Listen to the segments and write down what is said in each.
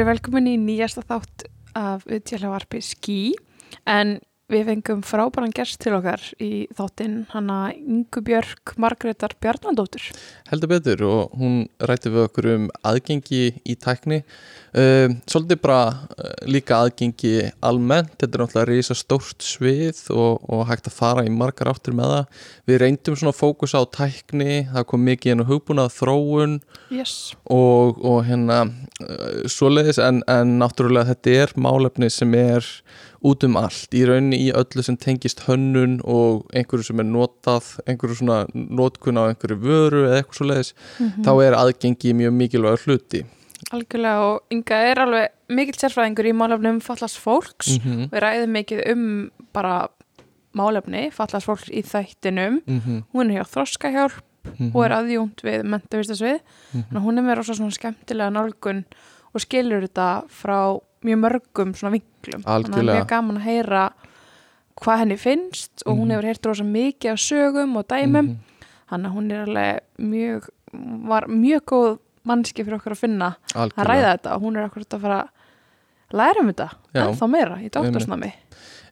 Verið velkomin í nýjasta þátt af utjálfavarpi Ski en við fengum frábæran gerst til okkar í þáttinn hana Ingu Björk Margreðar Bjarnandóttur. heldur betur og hún rætti við okkur um aðgengi í tækni um, svolítið bara uh, líka aðgengi almennt, þetta er náttúrulega reysa stórt svið og, og hægt að fara í margar áttur með það við reyndum svona fókus á tækni það kom mikið inn á hugbúnað þróun Yes. og, og hérna uh, svoleiðis en, en náttúrulega þetta er málefni sem er út um allt, í rauninni í öllu sem tengist hönnun og einhverju sem er notað, einhverju svona notkun á einhverju vöru eða eitthvað svoleiðis Mhm. þá er aðgengi mjög mikilvægur hluti Algjörlega og Inga er alveg mikill sérfræðingur í málefnum fallast fólks. mm Við ræðum mikið um bara málefni fallast fólks í þættinum. -hmm. Hún er hjá Þroskahjálp Mhm. og er aðjúnt við mentavistasvið. Að hún er með rosa svona skemmtilega nálgun og skilur þetta frá mjög mörgum svona vinklum. Þannig að það er Algjörlega. mjög gaman að heyra hvað henni finnst og hún Mhm. hefur heyrt rosa mikið af sögum og dæmum. Mhm. Þannig að hún er alveg mjög, var mjög góð mannski fyrir okkur að finna að Algjörlega. ræða þetta og hún er okkur að fara að læra um þetta en þá meira í doktorsnami.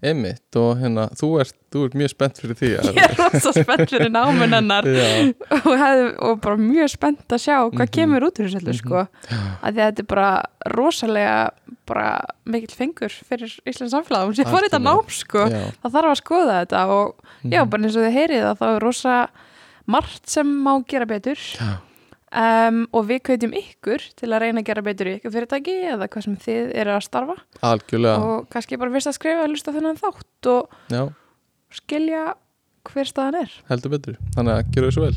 Einmitt og hérna, þú ert, þú ert mjög spennt fyrir því Ég er rosa spennt fyrir Já, og, hef, og bara mjög spennt að sjá hvað Mhm. kemur út úr þessu Mhm. sko. að því að þetta er bara rosalega bara mikill fengur fyrir Íslands samfélag hún sé fór þetta nám sko já, það þarf að skoða þetta og já, mhm. bara eins og þið heyrið að það er rosa margt sem má gera betur Já. Um, og við kveitjum ykkur til að reyna að gera betur í ykkur fyrirtæki eða hvað sem þið eru að starfa. Algjörlega. Og kannski bara fyrst að skrifa að lusta þennan þátt og Já, skilja hver staðan er. Heldur betur, þannig að gera þessu vel.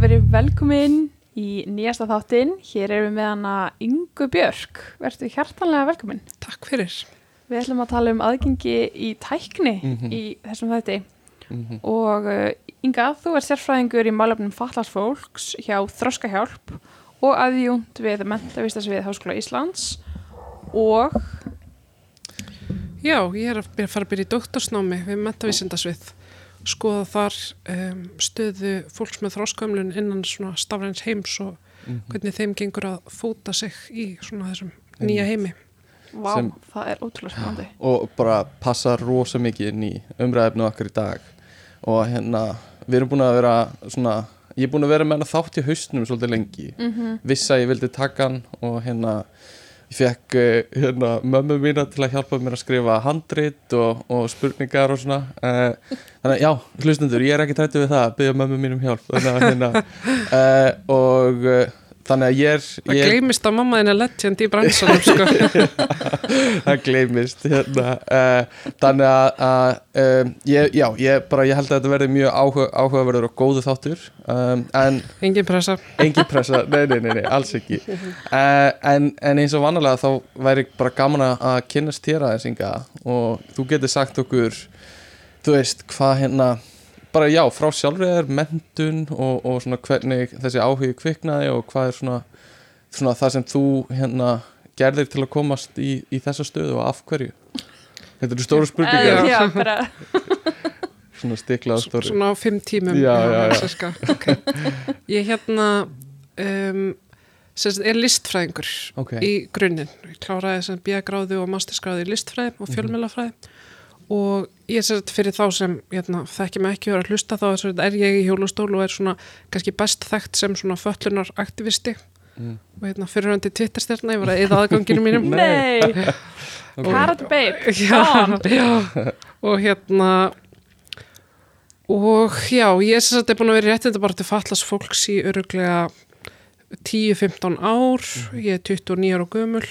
Verið velkomin í nýjasta þáttinn. Hér erum við með hana Ingu Björk. Verður hjartanlega velkomin. Takk fyrir. við ætlum að tala um aðgengi í tækni Mhm. í þessum þætti. Mm og uh, Inga, þú er sérfræðingur í málefnum fallarsfólks hjá Þroskahjálp og aðjúnt við mentavistasvið Háskóla Íslands og Já, ég er að fara að byrja í doktorsnámi við mentavísindasvið. Skoða þar um, stöðu fólks með þróskamlun innan svona stafræns heims og Mhm. hvernig þeim gengur að fóta sig í svona þessum nýja heimi. vá, Sem- það er ótrúlega spennandi og bara passa rosa mikið inn í umræðefnu okkar í dag og hérna, við erum búin að vera svona, ég er búin að vera með hana þátt í haustnum svolítið lengi, mm -hmm. vissi að ég vildi taka hann og hérna ég fekk eh, hérna, mömmu mína til að hjálpa mér að skrifa handrit og, og spurningar og svona. Uh, þannig að já, hlustendur, ég er ekki trættu við það að byggja mömmu mínum hjálp. Þannig að hérna uh, og þannig að ég er Það ég gleymist að mamma þinn er legend í bransanum, sko. það gleymist hérna, uh, þannig að, að um, ég, já, ég, bara, ég held að þetta verði mjög áhuga, áhugaverður og góðu þáttur. Um, en Engin pressa. engin pressa, nei, nei, nei, nei, alls ekki. Uh, en, en eins og vanalega þá væri bara gaman að- kynnast þér aðeins og þú getur sagt okkur þú veist, hvað hérna bara já, frá sjálfriðar, mentun og, og svona hvernig þessi áhugi kviknaði og hvað er svona, svona það sem þú hérna gerðir til að komast í, í þessa stöðu og af hverju Þetta eru stóru spurningar já, bara, svona stiklað stóru Svona á fimm tímum. Já, já, já. sirka. Ok. Ég hérna um, sérst, er listfræðingur. Ok, í grunninn. Ég kláraði sem bíagráði og masterskráði í listfræði og fjölmjölafræði og ég er sérst fyrir þá sem hérna, þekki mig ekki að vera að hlusta þá er, sérst, er ég í hjólustól og er svona kannski best þekkt sem svona föllunar aktivisti Mm. og hérna fyrirhandi tvittarstjarna, ég var að eða aðganginu mínum. Nei. Karate babe. Já, já, og hérna og já, ég er sérst búin að vera réttinda bara til fallast fólks í öruglega 10-15 ár. Ég er 29 ára gömul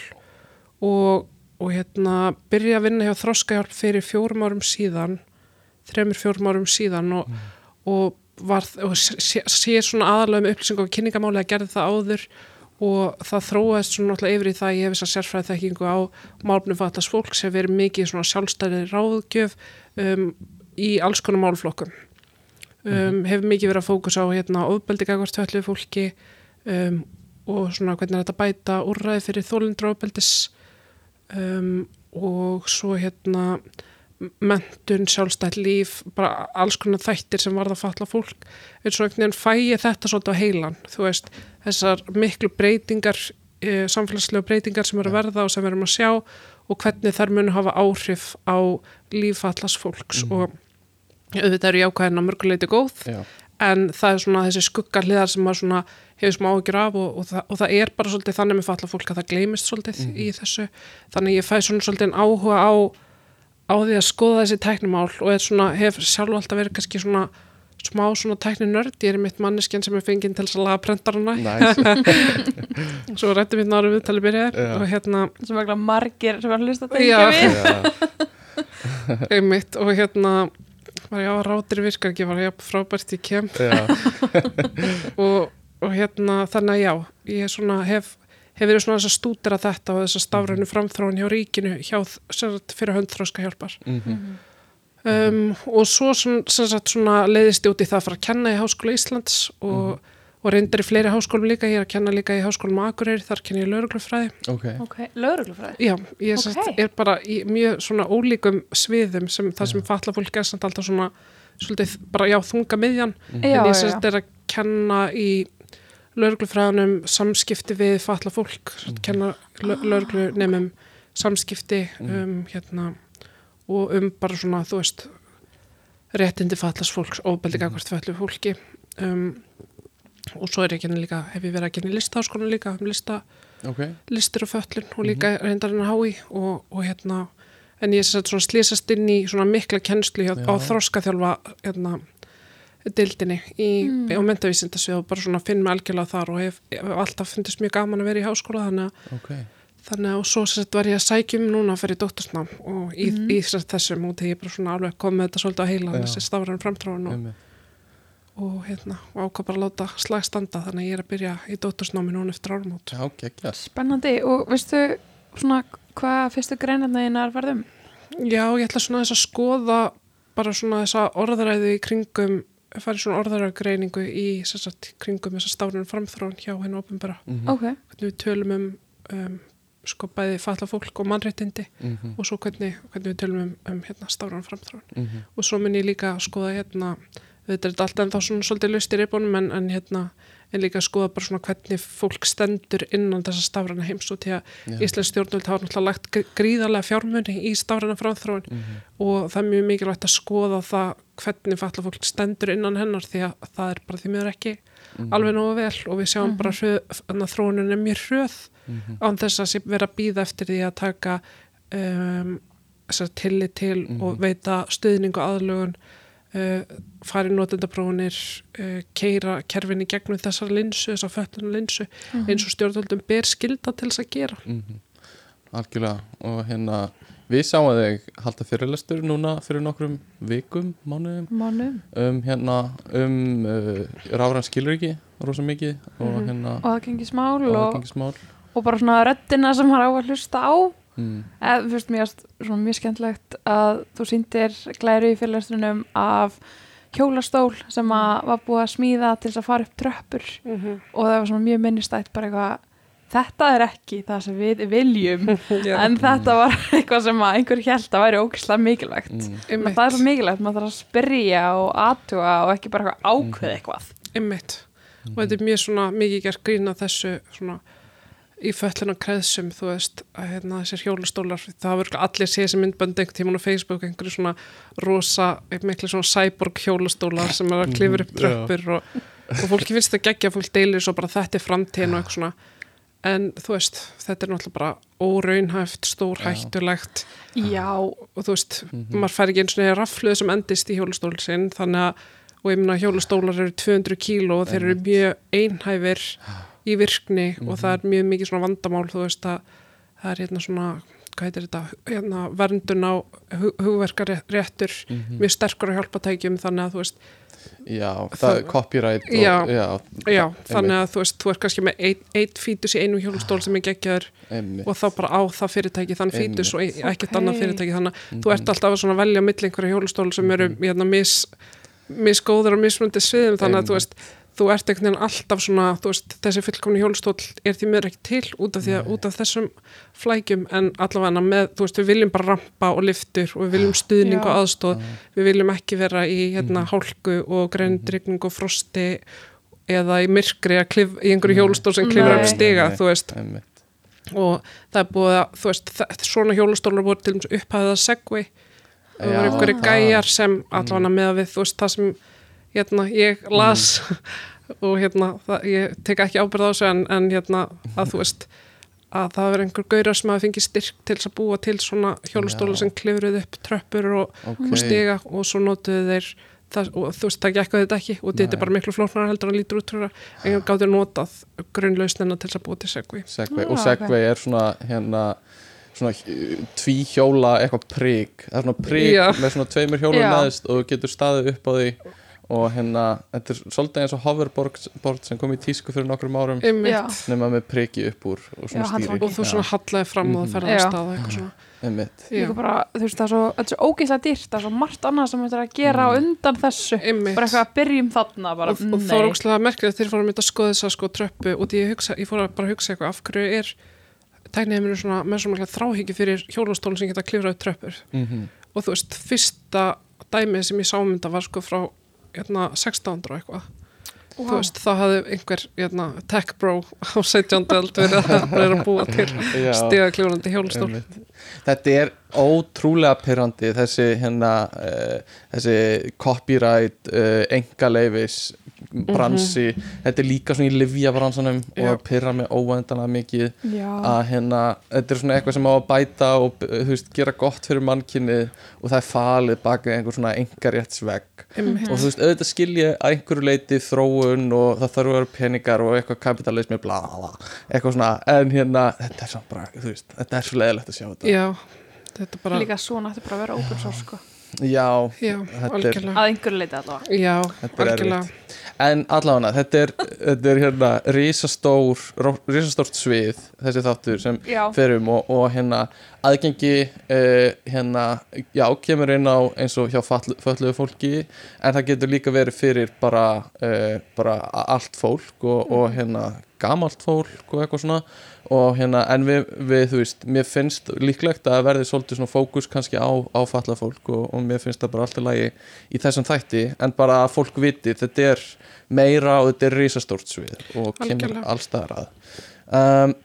og, og hérna byrja að vinna hjá þroskahjálp fyrir fjórum árum síðan þremur fjórum árum síðan og, og var og sé, sé svona aðalega með upplýsing og kynningamáli að gerði það áður og það þróaðist svona náttúrulega yfir í það að ég hef þess að sérfræði þekkingu á málefnum fattast fólks hef verið mikið svona sjálfstæði ráðgjöf um, í alls konar málflokkum um, hef mikið verið að fókus á hérna ofbeldi gagvart töllu fólki um, og svona hvernig er þetta bæta úrræði fyrir þólindra ofbeldis um, og svo hérna mentun, sjálfstætt líf bara alls konar þættir sem varða að falla fólk. Eins og einhvern veginn fæ ég þetta svolítið á heilan, þú veist þessar miklu breytingar e, samfélagslega breytingar sem eru að verða og sem erum að sjá og hvernig þær munu hafa áhrif á lífallas fólks. Og auðvitað eru jákvæðin á mörguleiti góð Já, en það er svona þessi skuggarliðar sem maður svona hefur smá ágjur af og, og, það, og það er bara svolítið þannig með falla fólk að það gleymist svolítið í þessu. Þannig ég fæ svona svolítið áhuga á, á því að skoða þessi tæknimál og er svona, hef sjálf alltaf verið kannski svona smá svona tækni nörd, ég er mitt manneskjan sem er fenginn til þess að laga prentarana. Næs svo rættum við náru viðtali byrjaðir Já. og hérna, sem er margir sem var að hlusta að tengja við. Já, einmitt. Og hérna var ég á rátir virkar ekki, var ég frábært í kem já, og, og hérna þannig að já, ég svona hef hef verið svona þess að stúdera þetta og þess að stafrænu framþróun hjá ríkinu hjá sem sagt, fyrir höndþróska hjálpar mhm, um, og svo sagt, svona leiðist ég út í það að fara að kenna í Háskóla Íslands og, og reyndar í fleiri háskólum líka, ég er að kenna líka í Háskólum Akureyri, þar kenni ég lauruglufræði ok. Ok, lögreglufræði? Já, ég Ok. okay. er bara í mjög svona ólíkum sviðum sem það sem falla fólk er samt alltaf svona svolítið bara já, þunga miðjan. Já, en ég sérst er að kenna í lauruglufræðanum samskipti við falla fólk kenna lauruglunemum samskipti um hérna og um bara svona þú veist réttindi fallas fólks, óbeldi gagvart fallu fólki. Um, og svo er ég að kenna líka, hef ég verið að kenna í listaháskólan líka um lista Ok, listir og föllun og líka reyndarinn að hái og, og hérna en ég er sett svona slísast inn í svona mikla kennslu hjá, á Já. þroskaþjálfa hérna dildinni í, Mm. á mentavísindasvið og bara svona finn mig algjörlega þar og hef, hef alltaf fundist mjög gaman að vera í háskóla þannig að, ok. þannig að og svo sett var ég að sækjum núna að fyrir dóttursnám og í, Mhm. í sett þessum út þegar ég bara svona alveg kom með þetta svolítið á heila þessi stafran framtráðan og, og hérna og ákvað bara að láta slag standa þannig að ég er að byrja í dóttursnámi núna eftir áramót. Já, geggja spennandi og veistu svona hvað fyrstu greinarna þínar varðum Já, ég ætla svona þess að skoða bara svona þessa orðræði í kringum, farið svona orðræðagreiningu í sem sagt, kringum þessa stárunum framþróun hjá henni ofinbara. Mhm, ok, Hvernig við tölum um, um sko bæði falla fólk og mannréttindi mhm, og svo hvernig, hvernig við tölum um, um hérna stárunum framþróun. mhm. Og svo mun ég líka að skoða hérna, þetta er þetta alltaf ennþá svona svolítið löst í reybunum en, en hérna en líka að skoða bara svona hvernig fólk stendur innan þessa stafræna heims og til að. Íslands stjórnvöld hafa náttúrulega lagt gr- gríðarlega fjármunni í stafræna framþróun Mhm. og það er mjög mikilvægt að skoða það hvernig falla fólk stendur innan hennar því að það er bara því miður ekki Mhm. alveg nógu vel og við sjáum bara hröð, að þróunin er mjög hröð Mhm. án þess að vera býða eftir því að taka um, tillit til og veita stuðning og aðlugun uh, fari notendaprófunir uh, keira kerfin í gegnum þessar linsu, þessar föllunum linsu eins og stjórnvöldum ber skilda til þess að gera. Mhm. Algjörlega. Og hérna við sáum þig halda fyrirlestur núna fyrir nokkrum vikum, mánuðum. Mánum um hérna um uh, ráðrann skilur ekki rosa mikið og hérna og það gengi smál og, aðgengismál. og bara svona röddina sem hann á að hlusta á mm. eða þú veist mér finnst svona mjög skemmtlegt að þú sýndir glæru í fyrirlestunum af hjólastól sem að var búið að smíða til þess að fara upp tröppur. Og það var svona mjög minnistætt bara eitthvað þetta er ekki það sem við viljum. En þetta var eitthvað sem að einhver held að væri ógislega mikilvægt. Mm. Það er svo mikilvægt, maður þarf að spyrja og aðtuga og ekki bara eitthvað ákveð eitthvað. Einmitt. Og þetta er mjög svona mikið gert grína þessu svona í föllina kreðsum, þú veist, að hérna þessir hjólastólar, það örugglega allir séð sem myndbönd einhvern tímann á Facebook, einhverju svona rosa, miklu svona cyborg hjólastólar sem er að klifur upp Mhm, tröppur og, og fólki finnst það geggja, fólk deilir svo bara þetta er framtíðin og eitthvað svona. En þú veist, þetta er náttúrulega bara óraunhæft, stór Já. og þú veist, Mhm. maður fær ekki eins og neða rafluð sem endist í hjólastól sinn þannig að, og ég minna hjólastólar eru 200 kíló og þeir eru mjög einhæfir í virkni Mhm. og það er mjög mikið svona vandamál þú veist að það er hérna svona hvað heitir þetta, hérna verndun á hug, hugverkaréttur Mhm. mjög sterkur á hjálpatækjum þannig að þú veist, Já, það Það- er copyright og, Já. já, já, þannig að þú veist þú er kannski með eitt, eitt fítus í einu hjólastól sem er geggjaður og þá bara á það fyrirtæki þann fítus og e- ekkert Ok. annað fyrirtæki þannig að Mhm. þú ert alltaf að svona velja einhverja hjólastólu sem eru hérna, mis, misgóður og mismundi sviðum þannig að þú veist þú ert einhvern veginn alltaf svona, þú veist, þessi fullkomni hjólstól er því meður ekki til út af, því að, út af þessum flækjum en allavega með, þú veist, við viljum bara rampa og liftur og við viljum stuðning og aðstóð, við viljum ekki vera í hérna hálku og greinrygning og frosti eða í myrkri að klif, í einhverju hjólstól sem klifur Nei. upp stiga, þú veist. og það er búið að, þú veist, þa- svona hjólastólar voru til dæmis upphæðið að segvi það voru einhverju það. gæjar sem allavega með að við, þú veist, það sem hérna, ég las og hérna, það, ég tek ekki ábyrð á þessu en, en hérna, að þú veist að það verður einhver gaurar sem hafa fengið styrk til þess að búa til svona hjólastóla Já. sem klifruð upp tröppur og, Ok. og stiga og svo notuðu þeir það, og þú veist, það gekk að þetta ekki og þetta er bara miklu flóknar heldur en lítur út fyrir að en gáttu notað grunnlausnina til þess að búa til segvi Já, og Segway er svona hérna svona tvíhjóla eitthvað prik það er svona prik Já. með svona tveimur hjólum Já. neðist og þú getur staðið upp á því og hérna, þetta er svolítið eins og hoverboard board sem kom í tísku fyrir nokkrum árum. Já. nema með priki upp úr og Já, svona stýri handfangið. og þú svona hallaði fram og það ferði að Já. staða eitthvað svona Já. Líka bara, þú veist, það er svo, svo ógeðslega dýrt, það er svo margt annað sem þetta er að gera á undan þessu, Einmitt. bara eitthvað að byrjum þarna, bara, og, og þá er ógslag merkilegt þegar fórum að skoða þess að sko tröppu og því ég, hugsa, ég fór að bara hugsa eitthvað af hverju er tækniheiminu svona með svona mikla þráhyggju fyrir hjólastólum sem geta klifrað upp tröppur mm og þú veist, fyrsta dæmið sem ég sámynda var sko frá hérna, 1600 og eitthvað þú veist, þá hafði einhver hérna, tech bro á 17. öld verið að, búa til hjólastól Einmitt. Þetta er ótrúlega pyrrandi þessi hérna uh, þessi copyright uh, engaleifis bransi. Þetta er líka svona í livja bransanum og pyrra með óendanlega mikið Já, að hérna, þetta er svona eitthvað sem á að bæta og þú veist, gera gott fyrir mannkynnið og það er falið baka einhver svona engaréttsvegg Einmitt. og þú veist, auðvitað skilja að einhverju leiti þróun og það þarf að vera peningar og eitthvað kapitalismi, bla bla. Eitthvað svona, en hérna, þetta er samt bara þú veist, þetta er svo leiðilegt að sjá þetta. Já, bara líka svona ætti bara að vera open source, sko, já, já, Þetta er- algjörlega. Að einhverju leiti allavega. já, Þetta er algjörlega. en allavega þetta er, þetta er hérna risastór, risastórt svið þessi þáttur sem Já, ferum og, og hérna aðgengi uh, hérna, já, kemur inn á eins og hjá fötluðu fólki en það getur líka verið fyrir bara, uh, bara allt fólk og, og hérna gamalt fólk og eitthvað svona og hérna, en við, við, þú veist mér finnst líklegt að verði svolítið svona fókus kannski á, á fallað fólk og, og mér finnst það bara alltaf lagi í þessum þætti. En bara að fólk viti, þetta er meira og þetta er risastórt svið og kemur allstaðar að. Um,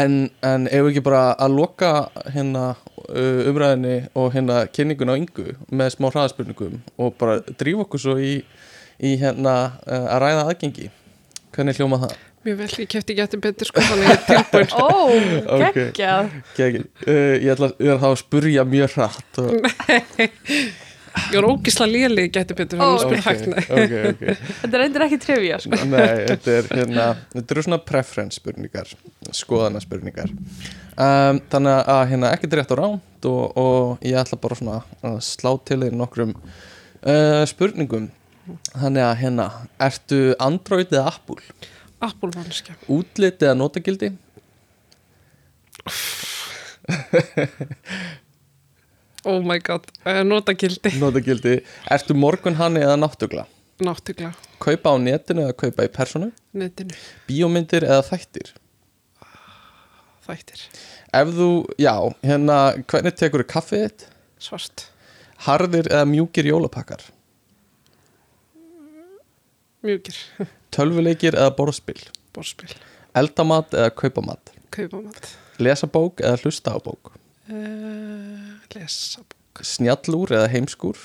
en, en ef ekki bara að loka hérna uh, umræðinni og hérna kynningun á yngu með smá hraðaspurningum og bara drífa okkur svo í, í hérna uh, að ræða aðgengi. Hvernig hljóma það? Mjög vel, ég ekki eftir betur sko þannig ég er tilbúin ó, Ok. geggjað. Kegi, uh, ég ætla ég ætla þá að spurja mjög hratt og, ég var ógisla léli gæti betur Ó, þannig að spila ok, hægt nei. ok, ok Þetta er endur ekki trivia, sko. Nei, þetta er hérna þetta eru svona preference spurningar skoðana spurningar um, þannig að hérna ekkert rétt á ránt og, og ég ætla bara svona að slá til þér nokkrum uh, spurningum þannig að hérna ertu Android eða Apple? Apple mannskja Útlit eða notagildi? oh my god, uh, notagildi Notagildi Ertu morgun hann eða náttugla? náttúrulega, Kaupa á netinu eða kaupa í personu? netinu, Bíómyndir eða þættir? þættir Ef þú, já, hérna hvernig tekur þú kaffið þitt? svart, Harðir eða mjúkir jólapakkar? mjúkir Tölvuleikir eða borðspil? borspil, Eldamat eða kaupamat? kaupamat Lesa bók eða hlusta á bók? uh, lesa bók Snjallúr eða heimskúr?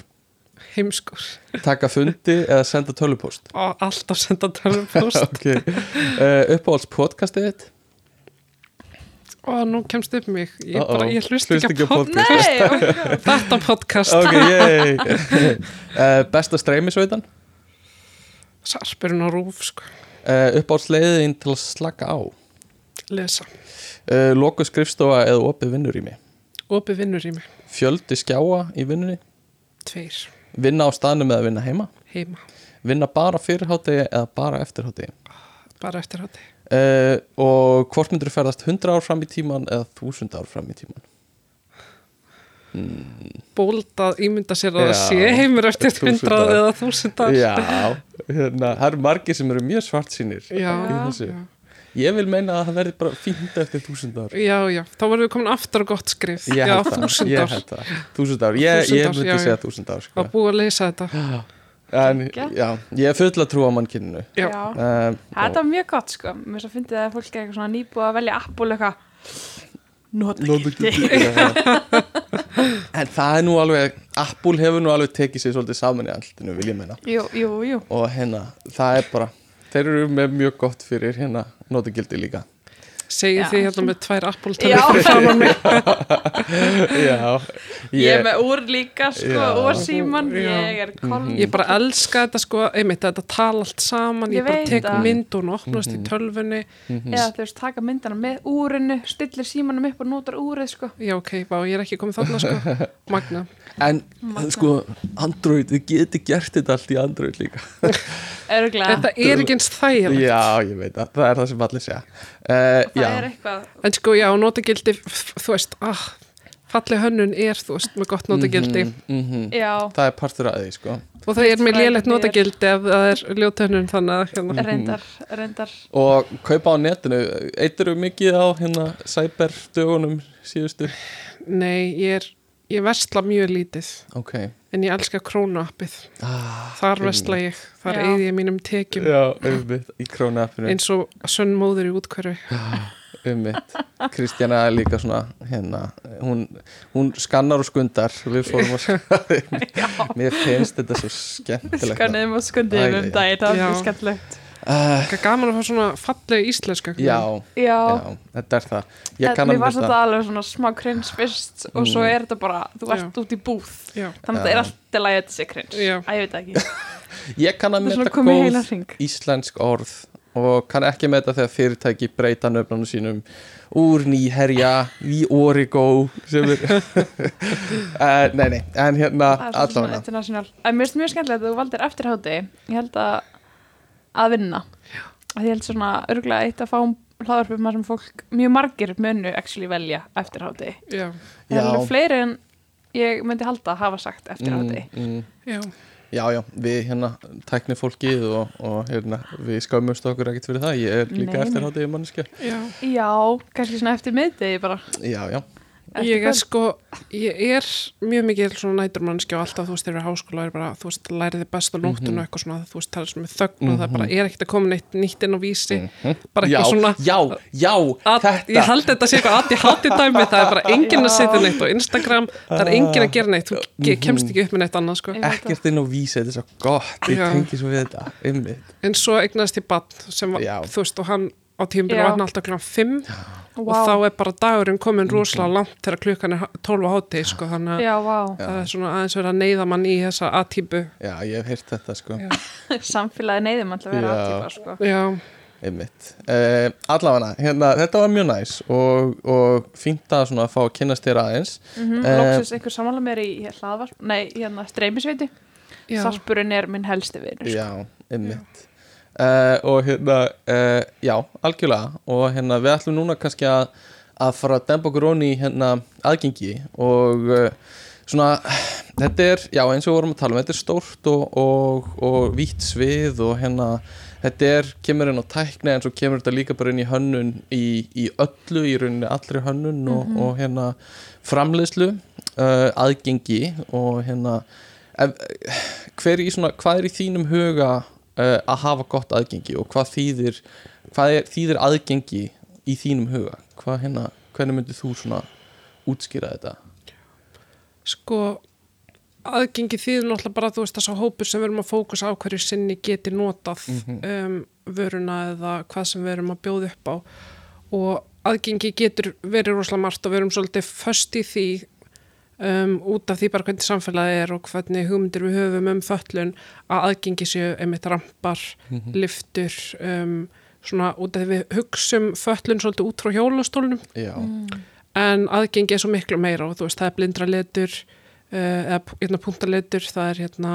heimskur, Taka fundi eða senda tölvupóst? og alltaf senda tölvupóst ok, uh, uppáhalds podcastið þitt? og nú kemst upp mig ég, bara, ég hlust ekki ekki á podcast podcast. Nei, God. þetta podcast, Ok, yey uh, Besta streymisveitan? Sarpurinn á rúf sko. Uh, uppáhalds leiðin til að slaka á? lesa, Uh, Loku skrifstofa eða opið vinnurými? opi vinnur í mig Fjöldi skjáa í vinnunni? tveir, Vinna á staðnum eða vinna heima? heima, Vinna bara fyrir hátegi eða bara eftir hátegi? bara eftir hátti Uh, og hvort myndur þú ferðast 100 ár fram í tíman eða 1000 ár fram í tíman bóld að ímynda sér að það sé heimur eftir hundrað eða þúsund ár já, hérna, það eru margir sem eru mjög svart sínir Já, í þessu. já. Ég vil meina að það verði bara fínt eftir þúsund ár Já, já, þá verðum við komin aftur á gott skrif. Ég já, held það, þúsund ég það. Ég, myndi já, segja þúsund ár sko. Það búið að leysa þetta. En já, ég er full að trúa mannkyninu. Já. um, Þetta var mjög gott sko. Mér svo fyndið að fólk er eitthvað svona nýbúið að velja Apple eitthvað Nota Nótugildi En það er nú alveg Apple hefur nú alveg tekið sér svolítið saman í alltinu vil ég meina. Jú, jú, jú. Og hérna, það er bara þeir eru með mjög gott fyrir hérna nótugildi líka Segið Já. þið hérna með tvær Já. fyrir framan mig. Já, Ég er með úr líka sko Já. Mhm. og síman Já. Ég er kolm Ég bara elska þetta sko, einmitt, þetta tala allt saman, ég, Ég bara tek það. mynd og opnast Mhm. í tölfunni. Eða þú veist, taka myndana með úrinu Stillir símanum upp og notar úrið sko Já, ok, vá, ég er ekki komið þarna sko. Magna. En sko, Android, þið geti gert þetta allt í Android líka. Þetta er ekki eins þægilegt. Já, ég veit það, það er það sem allir segja. Uh, Það Já, er eitthvað En sko, já, notagildi, þú veist, ah, falleg hönnun er, þú veist, með gott notagildi. mm -hmm. Já, það er partur af því, sko. Og það er með lélegt notagildi ef það er ljótönnun, þannig að hérna. reyndar, reyndar. Og kaupa á netinu, eittir mikið á hérna cyber dögunum síðustu? Nei, ég er, ég versla mjög lítið, Ok. En ég elska krónuappið. ah, Þar versla ég, þar Já. eigði ég mínum tekjum. Já, krónuappinu. Eins og sönn móður í útkverfi. ummitt Kristjana er líka svona hérna, hún, hún skannar og skundar. Við fórum að mér finnst þetta svo skemmtilegt. Skanniðum og Æ, skundiðum æ, um daginn Það Já. var mjög skemmtilegt uh, Það er gaman að fá svona falleg íslenska. já, Já, já, þetta er það. Mér að var þetta alveg svona smá krins fyrst og svo Mm. er þetta bara, þú ert út í búð. Já, þannig að Já. það er alltaf lægið þetta sé krins Já. Æ, ég veit ekki, ég kann að heila góð íslensk orð og kann ekki með þetta þegar fyrirtæki breyta nöfnunum sínum. Úr nýherja í Origo sem er uh, nei nei, en hérna Það er svona, svona allavega. mér finnst mjög skemmtilegt að þú valdir eftirhátti. Ég held að að vinna. Að Ég held svona örgulega eitt að fá hlaðarpum þar sem fólk, mjög margir munu actually velja eftirhátti. Já, Það er Já. fleiri en ég myndi halda að hafa sagt eftirhátti. Mm, mm, já. já já, við hérna tækni fólkið og, og hérna við skamumst okkur ekkert fyrir það, ég er líka nei. eftirháttið manneskja. Já. Já, kannski svona eftir miðdegi bara. Já já, Ég er sko, ég er mjög mikið svona næturmannski og alltaf þú veist þegar við háskóla er bara, þú veist, læriði best á nóttun og eitthvað svona, þú veist, er svona þögn og það bara er ekkert að koma neitt nýtt inn á vísi. Bara já, eitthvað svona já, já, að, þetta ég held þetta sé eitthvað aðt í hátti dæmi það er bara enginn að setja neitt á Instagram það er enginn að gera neitt, þú ge- kemst ekki upp með neitt annað sko, Ég ekkert inn á vísi, þetta er svo gott ég Já. tengi svo við þetta, Já. og á tímabili Já. var hann alltaf kláðan 5 og Vá. þá er bara dagurinn komin rosalega langt þegar klukkan er 12 á hátti sko, þannig að Já, vá, það er svona aðeins verið að neyða mann í þessa aðtípu já, ég hef heyrt þetta sko Já. samfélagi neyðum alltaf að vera Já. aðtípa sko. Já, einmitt, uh, allavega hérna, þetta var mjög næs og, og fínt að svona fá að kynnast þér aðeins mm Eh, Lóksins einhver samanlega mér í hlaðvarp Nei, hérna streymisveiti já. Sarpurinn er minn helsti vinur sko. já, einmitt uh, og hérna, uh, já, algjörlega. Og hérna, við ætlum núna kannski að að fara að dempa okkur onni hérna aðgengi. Og uh, svona, þetta er, já eins og við vorum að tala um, þetta er stórt og, og, og vítt svið og hérna þetta er, kemur inn á tækni en svo kemur þetta líka bara inn í hönnun í, í öllu, í rauninni allri hönnun og, og hérna framleiðslu aðgengi og hérna ef, hver í svona, hvað er í þínum huga uh, að hafa gott aðgengi og hvað þýðir hvað er, þýðir aðgengi í þínum huga? Hvað hérna, hvernig myndir þú svona útskýra þetta? Sko aðgengi þýðir náttúrulega bara þú veist þess að hópur sem við erum að fókusa á hverju sinni geti notað um, vöruna eða hvað sem við erum að bjóða upp á. Og aðgengi getur verið rosalega margt og við erum svolítið föst í því um, út af því bara hvernig samfélagi er og hvernig hugmyndir við höfum um föllun að aðgengi séu einmitt rampar, liftur um, svona út af því við hugsum föllun svolítið út frá hjólastólnum. Já, en aðgengi er svo miklu meira og þú veist, það er blindra letur uh, eða hérna punktaletur það er hérna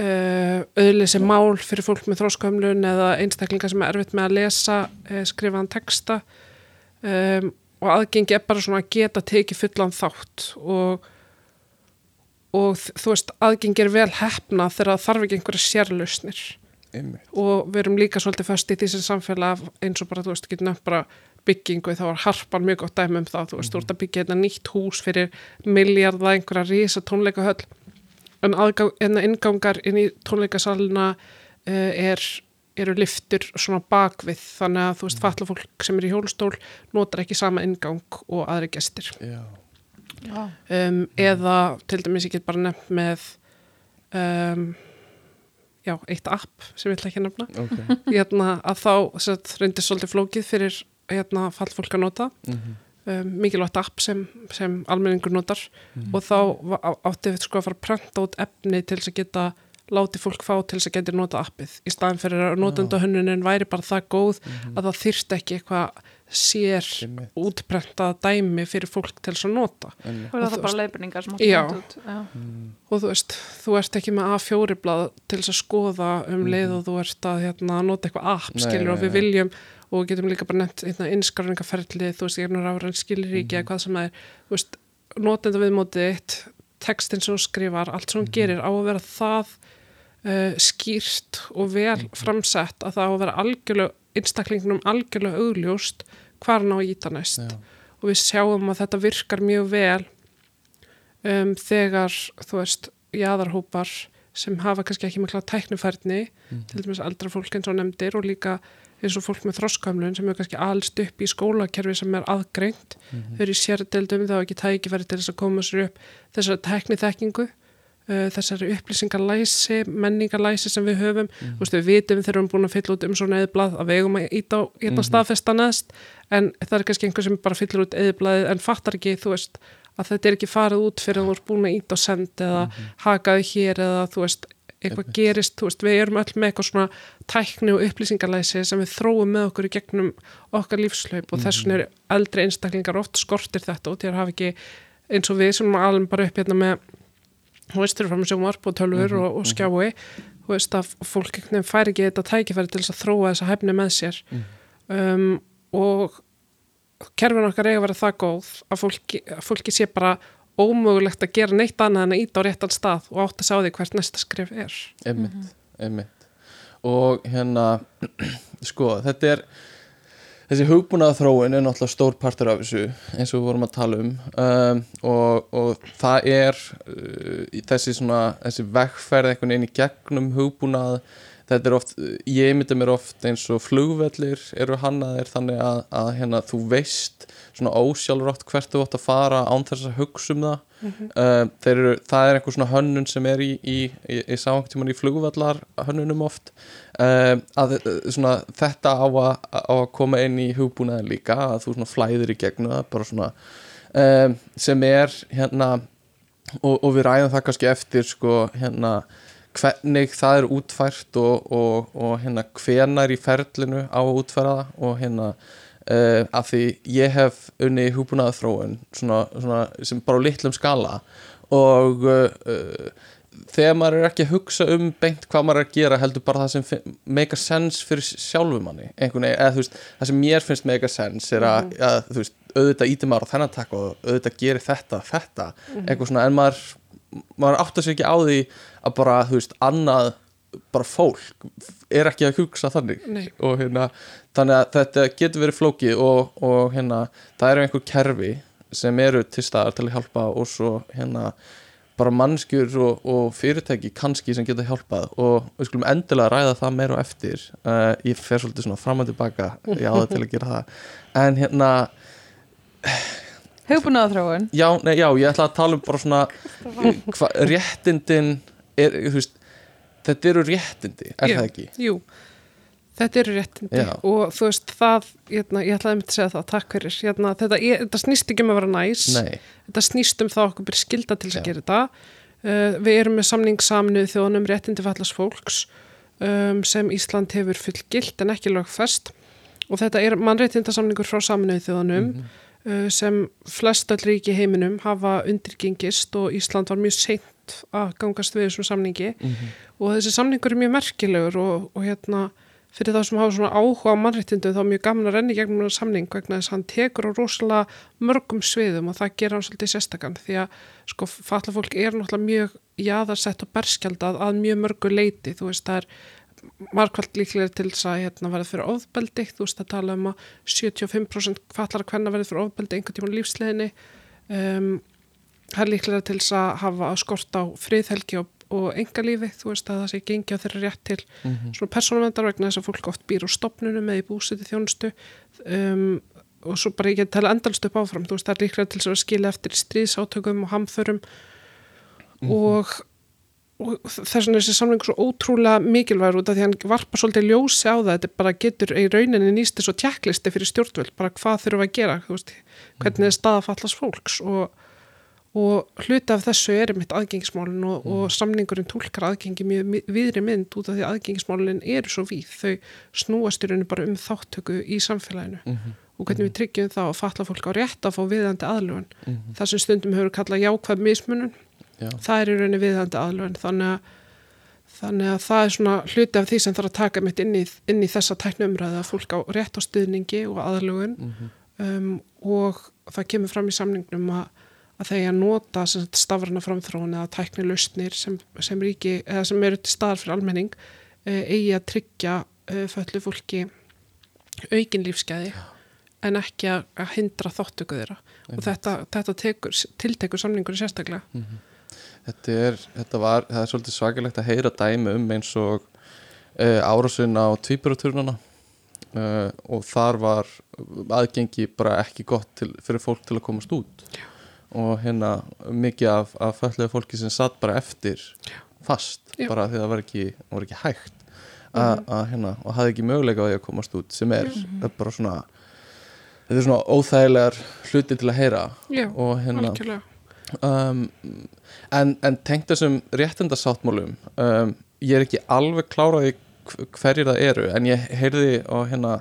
uh, auðleysi mál fyrir fólk með þróskömmlun eða einstaklingar sem er erfitt með að lesa uh, skrifaðan texta. Um, og aðgengi er bara svona að geta tekið fullan þátt og og þú veist, aðgengi er vel hefna þegar það þarf ekki einhverja sérlausnir. Einmitt. Og við erum líka svolítið föst í því sem samfélag eins og bara, þú veist, getur nefnt bara byggingu, þá var harpan mjög gott dæmi um það, þú veist, þú ert að byggja hérna nýtt hús fyrir miljardða einhverja rísa tónleikahöll. En aðgang, hérna ingangar inn í tónleikasalina uh, er eru liftur svona bakvið þannig að þú veist, falla fólk sem er í hjólstól notar ekki sama ingang og aðri gestir. Já, Já. um, eða til dæmis ég get bara nefnt með um, já, eitt app sem ég ætla ekki að nefna. Ok. Hérna, að þá sett, reyndi svolítið flókið fyrir hérna, fallfólk að nota. Mhm. um, mikilvægt app sem, sem almenningur notar. Mhm. og þá átti við sko að fara að prenta út efni til þess að geta láti fólk fá til þess að geta nota appið í staðin fyrir að notenda hönnunin væri bara það góð að það þyrst ekki eitthvað sér Einmitt. útprentað dæmi fyrir fólk til þess að nota einmitt Og Og það þú bara leiðbyrningar sem Já. áttu út. Já. og þú veist, þú ert ekki með A4 blað til þess að skoða um leið og þú ert að hérna, nota eitthvað app Nei, skilur og við nei. viljum og við getum líka bara nefnt hérna, innskráningaferli þú veist, ég er nú ráðan skilir ekki eða hvað sem er þú veist, notenda viðmótið eitt textin sem þú skrifar, allt sem hún gerir á að vera það uh, skýrt og vel framsett að það á að vera algjörlega einstaklingnum algjörlega augljóst hvað hann á að íta næst. Já. og við sjáum að þetta virkar mjög vel um, þegar þú veist jaðarhópar sem hafa kannski ekki mikla tæknifærni til dæmis eldra fólk eins og nefndir og líka eins og fólk með þroskamlun sem er kannski alst upp í skólakerfi sem er aðgreint. Þau eru í sérdeldum, þá ekki tækifæri til þess að koma sér upp þessari tækniþekkingu. uh, þessari upplýsingalæsi menningalæsi sem við höfum. Þú veist, við vitum þegar við erum búin að fylla út um svona eðblað að við eigum að íta á hérna staðfesta neðst en það er kannski einhver sem bara fyllir út eðblaðið en fattar ekki, þú veist að þetta er ekki farið út fyrir að þú ert búin að íta á send eða hakaði hér eða þú veist, eitthvað gerist, þú veist, við erum öll með eitthvað svona tækni og upplýsingalæsi sem við þróum með okkur í gegnum okkar lífslaup og þess vegna eru eldri einstaklingar oft skortir þetta og þér hafa ekki eins og við sem alveg bara upp hérna með þú veist, fyrir fram sjónvarp og tölfur og, og skjái. Þú veist að fólk fær ekki þetta tækifæri til þess að þróa þessa hæfni með sér. Um, og kerfin okkar eiga að vera það góð að fólki, að fólki sé bara ómögulegt að gera neitt annað en að íta á réttan stað og átt að sjá því hvert næsta skrif er. Einmitt, einmitt. Og hérna sko, þetta er þessi hugbúnaða þróun er náttúrulega stór partur af þessu eins og við vorum að tala um, um og, og það er uh, þessi svona, þessi vegferð einhvern veginn í gegnum hugbúnað þetta er oft, ég mynda mér oft eins og flugvellir eru hannaðir þannig að, að hérna þú veist svona ósjálfrátt hvert þú átt að fara án þess að hugsa um það uh, þeir eru, það er einhver svona hönnun sem er í, í, í, í sángtíman í flugvallar hönnunum oft. Uh, að uh, svona þetta á að, á að koma inn í hugbúnaðin líka að þú svona flæðir í gegnu það bara svona uh, sem er hérna og, og við ræðum það kannski eftir sko hérna hvernig það er útfært og, og, og hérna hvenar í ferlinu á að útfæra það og hérna uh, af því ég hef unni hugbúnaða þróun svona, svona, sem bara á litlum skala og uh, þegar maður er ekki að hugsa um beint hvað maður er að gera heldur bara það sem make a sense fyrir sjálfum manni eða þú veist, það sem mér finnst make a sense er að, að þú veist, auðvitað íti maður á þennan takk og auðvitað gerir þetta, þetta eitthvað svona, en maður maður áttar sér ekki á því að bara, þú veist, annað bara fólk er ekki að hugsa þannig. Nei. og hérna, þannig að þetta getur verið flókið og, og hérna það eru einhver kerfi sem eru til staðar til að hjálpa og svo hérna bara mannskjur og, og fyrirtæki kannski sem geta hjálpað. Og við skulum endilega ræða það meira á eftir. Uh, ég fer svolítið svona fram og tilbaka ég á það til að gera það. En hérna, Hugbúnaða þróun já, já, ég ætla að tala um bara svona hva, réttindin er, þú veist þetta eru réttindi, er Já. það ekki? Jú, þetta eru réttindi Já. og þú veist það, hérna, ég ætlaði að segja það, takk fyrir hérna, þetta, ég, þetta snýst ekki um að vera næs Nei, þetta snýst um það að okkur byrja skilda til Já. að gera þetta uh, við erum með samning saminuð þjóðanum réttindi fallast fólks um, sem Ísland hefur fullgilt en ekki lögfest og þetta er mannréttindasamningur frá saminuð þjóðanum uh, sem flest öll ríki heiminum hafa undirgengist og Ísland var mjög seint að gangast við þessum samningi. Mhm. og þessi samningur er mjög merkilegur og, og hérna fyrir þá sem hafa svona áhuga á mannréttindu þá er mjög gaman að renni gegnum hann samning vegna þess að hann tekur á rosalega mörgum sviðum og það gera hann svolítið sérstakann því að sko falla fólk er náttúrulega mjög jaðarsett og berskjaldað að mjög mörgu leiti, þú veist það er margkvælt líklega til þess að hérna, verða fyrir ofbeldi, þú veist að tala um að 75% fallara hvenna verða fyrir ofbeldi einhvern tíma lífsleginni um, það er líklega til þess að hafa skort á friðhelgi og og engalífi, þú veist að það sé gengja þeirra rétt til mm -hmm. svona persónavendar vegna þess að fólk oft býr úr stopnunum eða í búsiti þjónustu um, og svo bara ég get tala endalst upp áfram, þú veist það er líklega til að skilja eftir stríðsátökum og hamþörum mm -hmm. og, og þess vegna er þessi samlingu svo ótrúlega mikilvægur út af því að hann varpa svolítið ljósi á það, þetta bara getur í rauninni nýst þessu tjekklisti fyrir stjórnvöld, bara hvað þurfum að gera, veist, hvernig er staðafallast fólks og og hluti af þessu er mitt aðgengismálinn og, mm. og samningurinn tólkar aðgengi mjög viðri mynd út af því að aðgengismálinn eru svo víð þau snúast í rauninu bara um þáttöku í samfélaginu mm -hmm. og hvernig við mhm. tryggjum það að falla fólk á rétt að fá viðandi aðlugun mm -hmm. það sem stundum hefur kallað jákvæð mismunum Já. það er í rauninu viðandi aðlugun þannig að, þannig að það er svona hluti af því sem þarf að taka mitt inn í, inn í þessa tæknumræða að fólk á rétt á stuðningi og aðlugun -hmm. um, og það kemur fram í samningnum að að þegar nota stafrana framþróun eða tækni lausnir sem, sem, ríki, sem eru til staðar fyrir almenning uh, eigi að tryggja uh, föllu fólki aukin lífskeiði en ekki að hindra þáttöku þeirra. Og þetta, þetta tekur, tiltekur samningur sérstaklega. Mm -hmm. þetta, er, þetta var, það er svolítið svakilegt að heyra dæmi um eins og uh, árásun á tvíburaturnana og þar var aðgengi bara ekki gott til, fyrir fólk til að komast út. Já og hérna mikið af, af fölluðu fólki sem satt bara eftir fast, Já. bara því það var ekki, var ekki hægt að mhm. hérna, og hafði ekki möguleika á því að komast út sem er mm -hmm. bara svona þetta er svona óþægilegar hluti til að heyra Já, og hérna um, en, en tengt þessum réttendasáttmálum um, ég er ekki alveg kláraði hverjir það eru en ég heyrði og hérna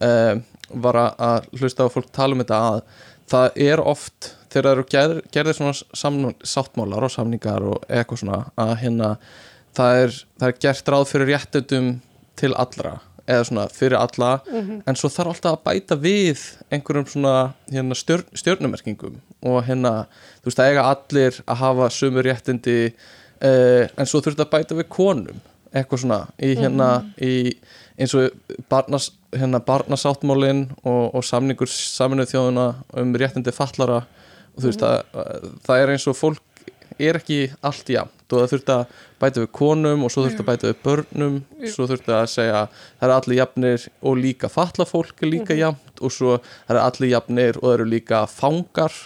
um, var að hlusta á fólk tala um þetta að það er oft þegar það eru gerð, gerðir svona sáttmálar og samningar og eitthvað svona að hérna það er, það er gert ráð fyrir réttundum til allra eða svona fyrir alla mm -hmm. en svo þarf alltaf að bæta við einhverjum svona hérna, stjörn, stjörnumerkingum og hérna þú veist að eiga allir að hafa sömur réttindi eh, en svo þurft að bæta við konum eitthvað svona í hérna mm -hmm. í eins og barnas, hérna, barnasáttmálin og, og samningur saminuð þjóðuna um réttindi fallara og þú veist að það er eins og fólk er ekki allt jæmt og það þurft að bæta við konum og svo þurft að bæta við börnum. Svo þurft að segja það er allir jafnir og líka falla fólk er líka mhm. jæmt og svo það er allir jafnir og það eru líka fangar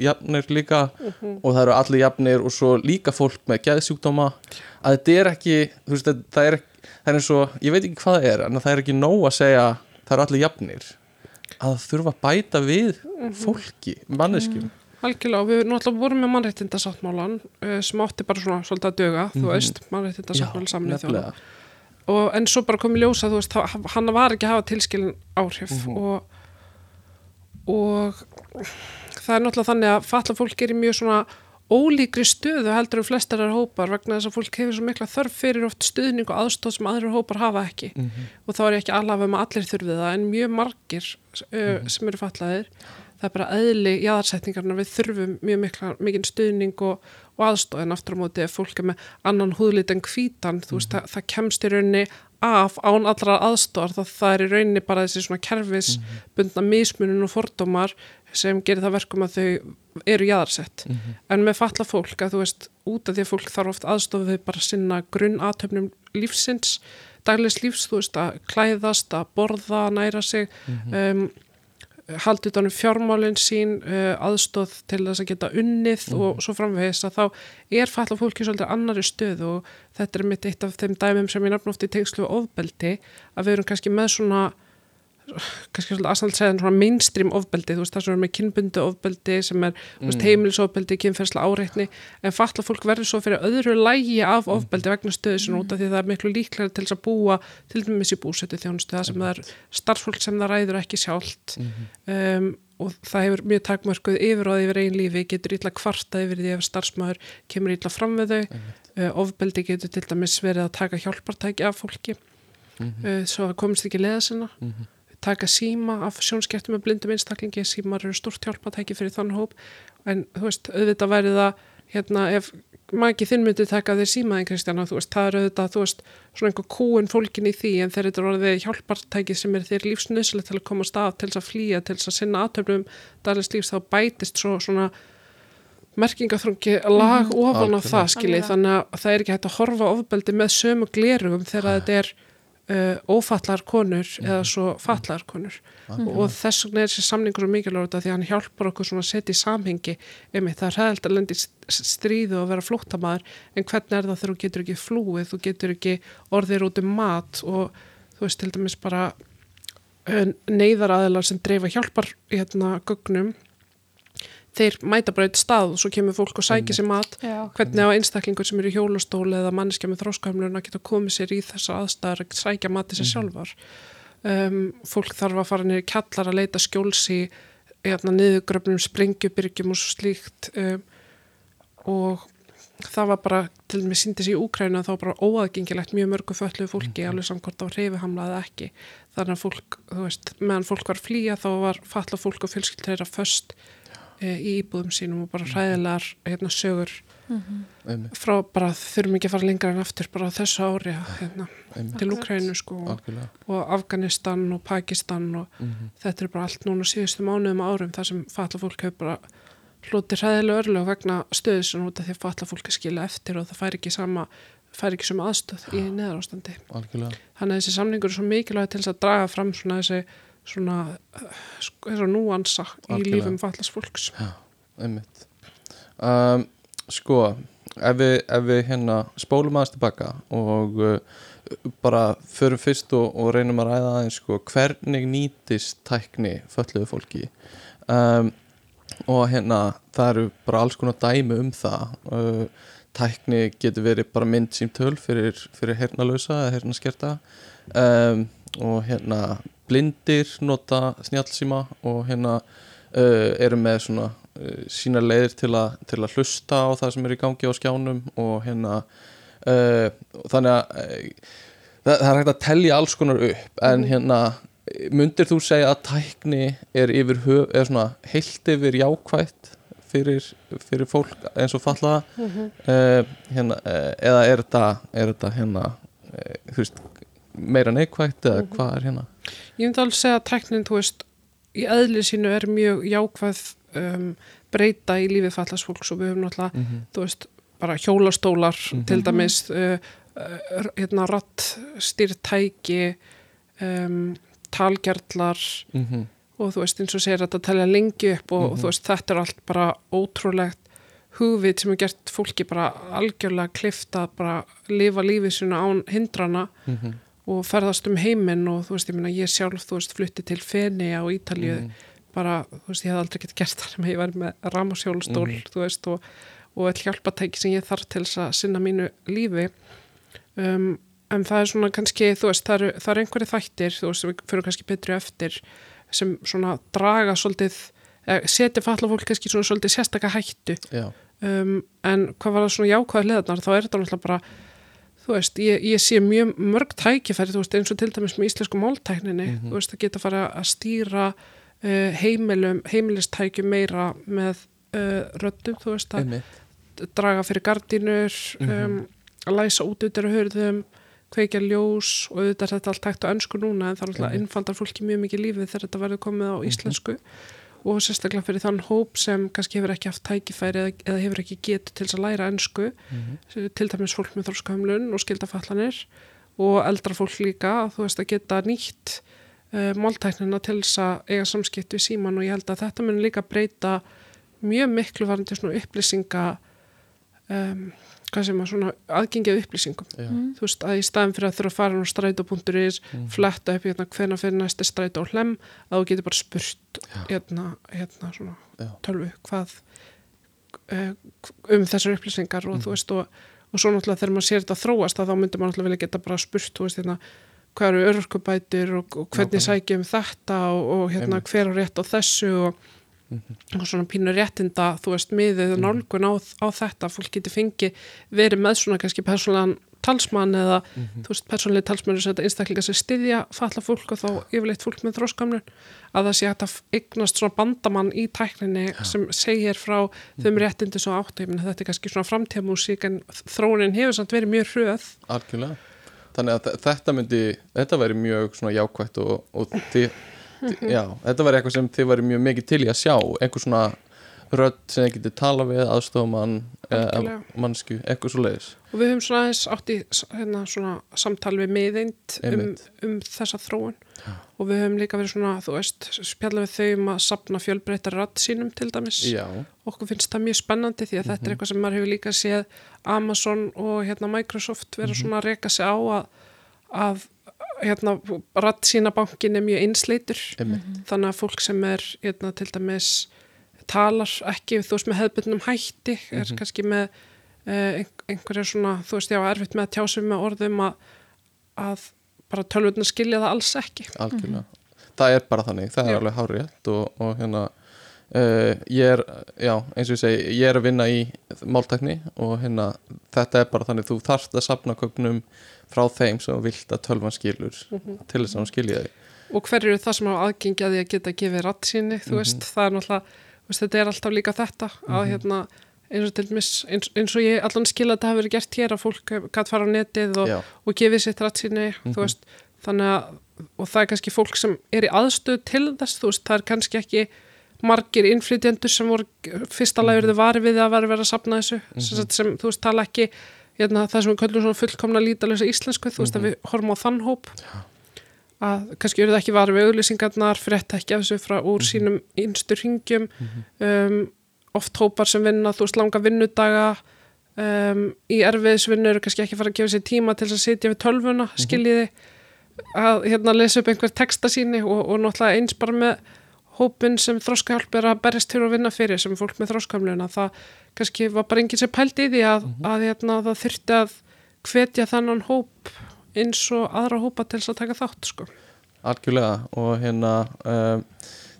jafnir líka. Mhm. og það eru allir jafnir og svo líka fólk með gæðsjúkdóma að þetta er ekki veist, það, er, það er eins og, ég veit ekki hvað það er en það er ekki nóg að segja það eru allir jafnir. Að þurfa að bæta við mhm. fólki, manneskjum Algjörlega og við náttúrulega vorum með mannreitindasáttmálan uh, sem átti bara svona svolítið að döga, mm -hmm. þú mhm. veist, mannreitindasáttmálan samnið þjóða og en svo bara komið ljósa, þú veist, hann var ekki að hafa tilskilin áhrif mm -hmm. og, og það er náttúrulega þannig að falla fólk er í mjög svona ólíkri stöðu heldur um flestar er hópar vegna þess að fólk hefur svo mikla þörf fyrir oft stuðning og aðstóð sem aðrir hópar hafa ekki mm -hmm. og þá er ekki allavega með allir þurfið það en mjög margir uh, sem eru fallaðir það er bara eðli jáðarsetningarna við þurfum mjög mikla, mikinn stuðning og, og aðstofn aftur á móti ef fólk er með annan húðlit en kvítan þú veist, mm -hmm. það, það kemst í rauninni af án allra aðstofar þá það er í rauninni bara þessi svona kerfisbundna mismunum og fordómar sem gerir það verkum að þau eru jáðarsett mm -hmm. en með falla fólk að þú veist, út af því að fólk þarf oft aðstofið bara sinna grunn aðtöfnum lífsins, daglegs lífs þú veist, að klæðast, að borða, næra sig mm -hmm. um, haldið þannig fjármálinn sín uh, aðstóð til þess að geta unnið mm. og svo framvegis að þá er falla fólki svolítið annari stöð og þetta er mitt eitt af þeim dæmum sem ég nefn ofti í tengslu ofbeldi að við erum kannski með svona kannski svolítið aðsald segja svona mainstream ofbeldi, þú veist það sem er með kynbundu ofbeldi sem er mm. heimilisofbeldi, kynferðsla áreitni, en fatla fólk verður svo fyrir öðru lægi af mm. ofbeldi vegna stöðu sem mm. út af því það er miklu líklega til þess að búa til dæmis í búsetu þjónustu það sem það er starffólk sem það ræður ekki sjálft -hmm. um, og það hefur mjög takmörkuð yfir og yfir einn lífi, getur ítla kvarta yfir því ef starfsmæður kemur ítla fram við þau uh, ofbeldi getur til dæmis verið að taka hjálpartæki af fólki uh, svo að komist ekki leða sinna taka síma af sjónskertum með blindum einstaklingi, símar eru stort hjálpatæki fyrir þann hóp, en þú veist auðvitað væri það, hérna ef maki þinn myndi taka þér símaðin Kristjana, þú veist, það er auðvitað, þú veist svona einhver kúin fólkin í því, en þeir eru orðið hjálpartæki sem er þeir lífsnöðslega til að koma á stað, til þess að flýja, til þess að sinna aðtöfnum daglega lífs, þá bætist svo svona merkingaþrungi lag Mhm. ofan á það skiljið, þannig að það er ekki hægt að horfa ofbeldi með sömu glerugum þegar þetta er uh, ófallar konur eða svo fallar konur. Og þess vegna er þessi samningur svo mikilvægur af því að hann hjálpar okkur svona að setja í samhengi einmitt, það er hægt að lendi stríðu og vera flóttamaður en hvernig er það þegar þú getur ekki flúið þú getur ekki orðir út um mat og þú veist til dæmis bara neyðaraðilar sem dreifa hjálpar hérna gögnum þeir mæta bara eitt stað og svo kemur fólk og sækir sér mat. Já. hvernig á einstaklingur sem eru í hjólastóli eða manneskja með þróskamlun að geta komið sér í þessa aðstæðar að sækja mati sér sjálfar? Um, fólk þarf að fara niður í kjallar að leita skjóls í hérna, niðurgröfnum sprengjubyrgjum og svo slíkt um, og það var bara til dæmis síndis í Úkræna þá bara óaðgengilegt mjög mörgu föllu fólki alveg samkvæmt á reyfihamla eða ekki. Þannig að fólk, þú veist, meðan fólk var flýja þá var falla fólk og fjölskyld í íbúðum sínum og bara hræðilegar hérna, sögur einmitt, frá bara þurfum ekki að fara lengra en aftur bara þessu ári hérna, til. Úkrænu sko og, og Afganistan og Pakistan og Mhm. þetta er bara allt núna síðustu mánuðum árum þar sem falla fólk hefur bara hlutið hræðilega örlög vegna stöðu sem út af því að falla fólk að skila eftir og það fær ekki sama fær ekki sama aðstöð í neðar ástandi algjörlega, þannig að þessi samningur er svo mikilvæg til þess að draga fram svona þessi svona uh, sko, núansa í Algjörlega. lífum fallast fólks. Einmitt. Um, sko ef við, ef við hérna spólum aðeins tilbaka og uh, bara förum fyrst og, og reynum að ræða aðeins sko hvernig nýtist tækni fölluðu fólki? Um, og hérna það eru bara alls konar dæmi um það. Uh, tækni getur verið bara mynd símtöl fyrir, fyrir hernalösa eða hernaskerta um, og hérna blindir nota snjálsíma og hérna uh, eru með svona uh, sína leiðir til, a, til að hlusta á það sem er í gangi á skjánum og hérna uh, þannig að uh, það, það er hægt að telja alls konar upp en hérna myndir þú segja að tækni er yfir er svona heilt yfir jákvætt fyrir, fyrir fólk eins og fallaða uh, hérna, uh, eða er þetta, er þetta hérna þú veist, meira neikvætt eða hvað er hérna Ég myndi alveg segja að tæknin, þú veist, í eðli sínu er mjög jákvæð um, breyta í lífið fallast fólks og við höfum náttúrulega, mm -hmm. þú veist, bara hjólastólar Mhm. til dæmis, uh, uh, hérna rattstýrtæki, um, talgerlar og þú veist, eins og segir að þetta telja lengi upp og, og þú veist, þetta er allt bara ótrúlegt hugvit sem er gert fólki bara algjörlega klifta bara lifa lífið sína án hindrana Mhm. Og ferðast um heiminn og þú veist, ég meina, ég sjálf, þú veist, flutti til Feni á Ítalju, Mhm. bara, þú veist, ég hef aldrei gett gert það sem ég var með ramasjólstól, Mhm. þú veist, og, og all hjálpatæki sem ég þarf til þess að sinna mínu lífi. Um, en það er svona kannski, þú veist, það eru, eru einhverju þættir, þú veist, við fyrir kannski betri eftir, sem svona draga svolítið, eh, setja falla fólk kannski svona svolítið sérstaka hættu um, en hvað var það svona jákvæða leðarnar þá er þetta náttúrulega bara þú veist, ég, ég sé mjög mörg tækifæri þú veist, eins og til dæmis með íslensku máltækninni Mhm. þú veist, að geta fara að stýra uh, heimilum, heimilistækjum meira með uh, röddum, þú veist, að einmitt draga fyrir gardínur um, Mhm. að læsa út út af hörðum kveikja ljós og auðvitað er þetta allt hægt á ennsku núna en það er alltaf Einmitt. innfaldar fólki mjög mikið lífið þegar þetta verður komið á Mhm. íslensku og sérstaklega fyrir þann hóp sem kannski hefur ekki haft tækifæri eða, eða hefur ekki getu til að læra ennsku Mhm. til dæmis fólk með þróskamlun og skildafallanir og eldra fólk líka þú veist að geta nýtt uh, máltæknina til þess að eiga samskipt við síman og ég held að þetta mun líka breyta mjög miklu varandi svona upplýsinga um, hvað sem að svona aðgengið upplýsingum já, Mm. þú veist að í staðin fyrir að þurfa að fara á strætó.is Mhm. fletta upp hérna hvena fyrir næsti strætó hlem að þú getur bara spurt hérna, hérna svona Já. tölvu hvað uh, um þessar upplýsingar og Mhm. þú veist og, og svo náttúrulega þegar maður sér þetta þróast að þá myndir maður náttúrulega vilja geta bara spurt þú veist hérna hvað eru örkubætur og, og hvernig sækjum þetta og, og hérna Einmitt. hver á rétt á þessu og. Og svona pínu réttinda þú veist miðið Mhm. nálgun á, á þetta. Fólk getur fengið verið með svona kannski persónlegan talsmann eða þú veist, persónlega talsmann er þetta einstaklinga sem styðja falla fólk og þá yfirleitt fólk með þróskamlun að það sé hægt að eignast svona bandamann í tækninni sem segir frá þeim réttindi svo áttu, ég menn þetta er kannski svona framtíðamúsík en þróunin hefur samt verið mjög hröð. Algjörlega. Þannig að þe- þetta myndi, þetta væri mjög svona jákvætt já, þetta væri eitthvað sem þið væri mjög mikið til í að sjá, einhver svona rödd sem þið getið tala við, aðstofamann Algjörlega. mannsku, eitthvað svo leiðis og við höfum svona aðeins átt í hérna, svona samtal við miðeind um, um þessa þróun. Og við höfum líka verið svona, þú veist, spjalla við þau um að sapna fjölbreytar radd sínum til dæmis. Já, okkur finnst það mjög spennandi því að þetta er eitthvað sem maður hefur líka séð Amazon og hérna Microsoft vera svona að reka sig á að, að hérna radd sína bankin er mjög einsleitur. Einmitt. Þannig að fólk sem er hérna, til dæmis talar ekki þú veist með hefðbundnum hætti er kannski með uh, einhverja svona, þú veist já, erfitt með að tjásum með orðum að, að bara tölvutna skilja það alls ekki. Algjörlega. Það er bara þannig, það er Já. alveg hárétt og, og hérna uh, ég er, já, eins og ég segi ég er að vinna í máltækni og hérna, þetta er bara þannig þú þarft að sapna kögnum frá þeim sem vilt að tölvan skilur til þess að hún skilja þig. Og hver eru það sem hafa aðgengi að því að geta gefið ratt síni, þú veist, það er náttúrulega þetta er alltaf líka þetta að hérna, eins og til dæmis eins, eins og ég allan skil að þetta hafi verið gert hér að fólk gætt fara á netið og, og gefið sitt ratt síni, þú veist? Þannig að, og það er kannski fólk sem er í aðstöð til þess, þú veist, það er kannski ekki margir innflytjendur sem voru fyrsta lagurðu vari við að vera verið að sapna þessu, sem, sagt, sem þú veist, tala ekki hérna, það sem við köllum svona fullkomna lítalösa íslensku, þú veist, að við horfum á þann hóp. Að kannski eru það ekki varið við auglýsingarnar, frétta ekki af þessu frá úr sínum einstur ringjum um, oft hópar sem vinna þú veist langa vinnudaga um, í erfiðisvinnu eru kannski ekki fara að gefa sér tíma til að sitja við tölvuna skiljiði. Að hérna lesa upp einhver texta síni og, og náttúrulega eins bara með hópin sem þróskahjálp er að berjast til að vinna fyrir sem fólk með þróskamluna það kannski var bara enginn sem pældi í því að, að hérna, það þyrfti að hvetja þannan hóp eins og aðra hópa til þess að taka þátt sko. algjörlega og hérna um,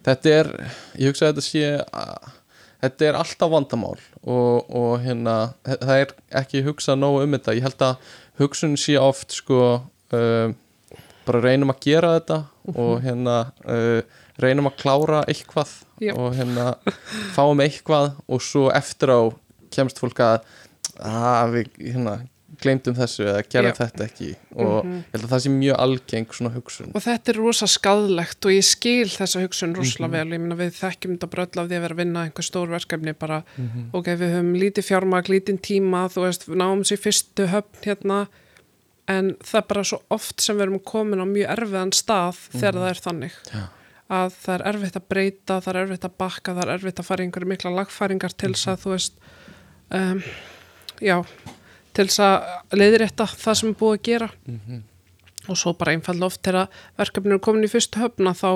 þetta er, ég hugsa að þetta sé að þetta er alltaf vandamál og, og hérna það er ekki hugsað nógu um þetta. Ég held að hugsun sé oft sko um, bara reynum að gera þetta og hérna uh, reynum að klára eitthvað Já. og hérna fáum eitthvað og svo eftir á kemst fólk að að við hérna gleymdum þessu eða gerðum þetta ekki. Og ég held að það sé mjög algeng svona hugsun. Og þetta er rosa skadlegt og ég skil þessa hugsun rosalega vel, ég meina við þekkjum þetta bröll af því að vera að vinna einhver stór verkefni bara, ok, við höfum lítið fjármag lítinn tíma, þú veist, við náum sér fyrstu höfn hérna en það er bara svo oft sem við erum komin á mjög erfiðan stað þegar það er þannig. Já. Að það er erfitt að breyta, það er erfitt að bakka það er erfitt að fara í einhverju mikla lagfæringar til þess að þú veist um, já, til þess að leiðrétta það sem er búið að gera. Og svo bara einfalda oft þegar verkefninu er komin í fyrstu höfna þá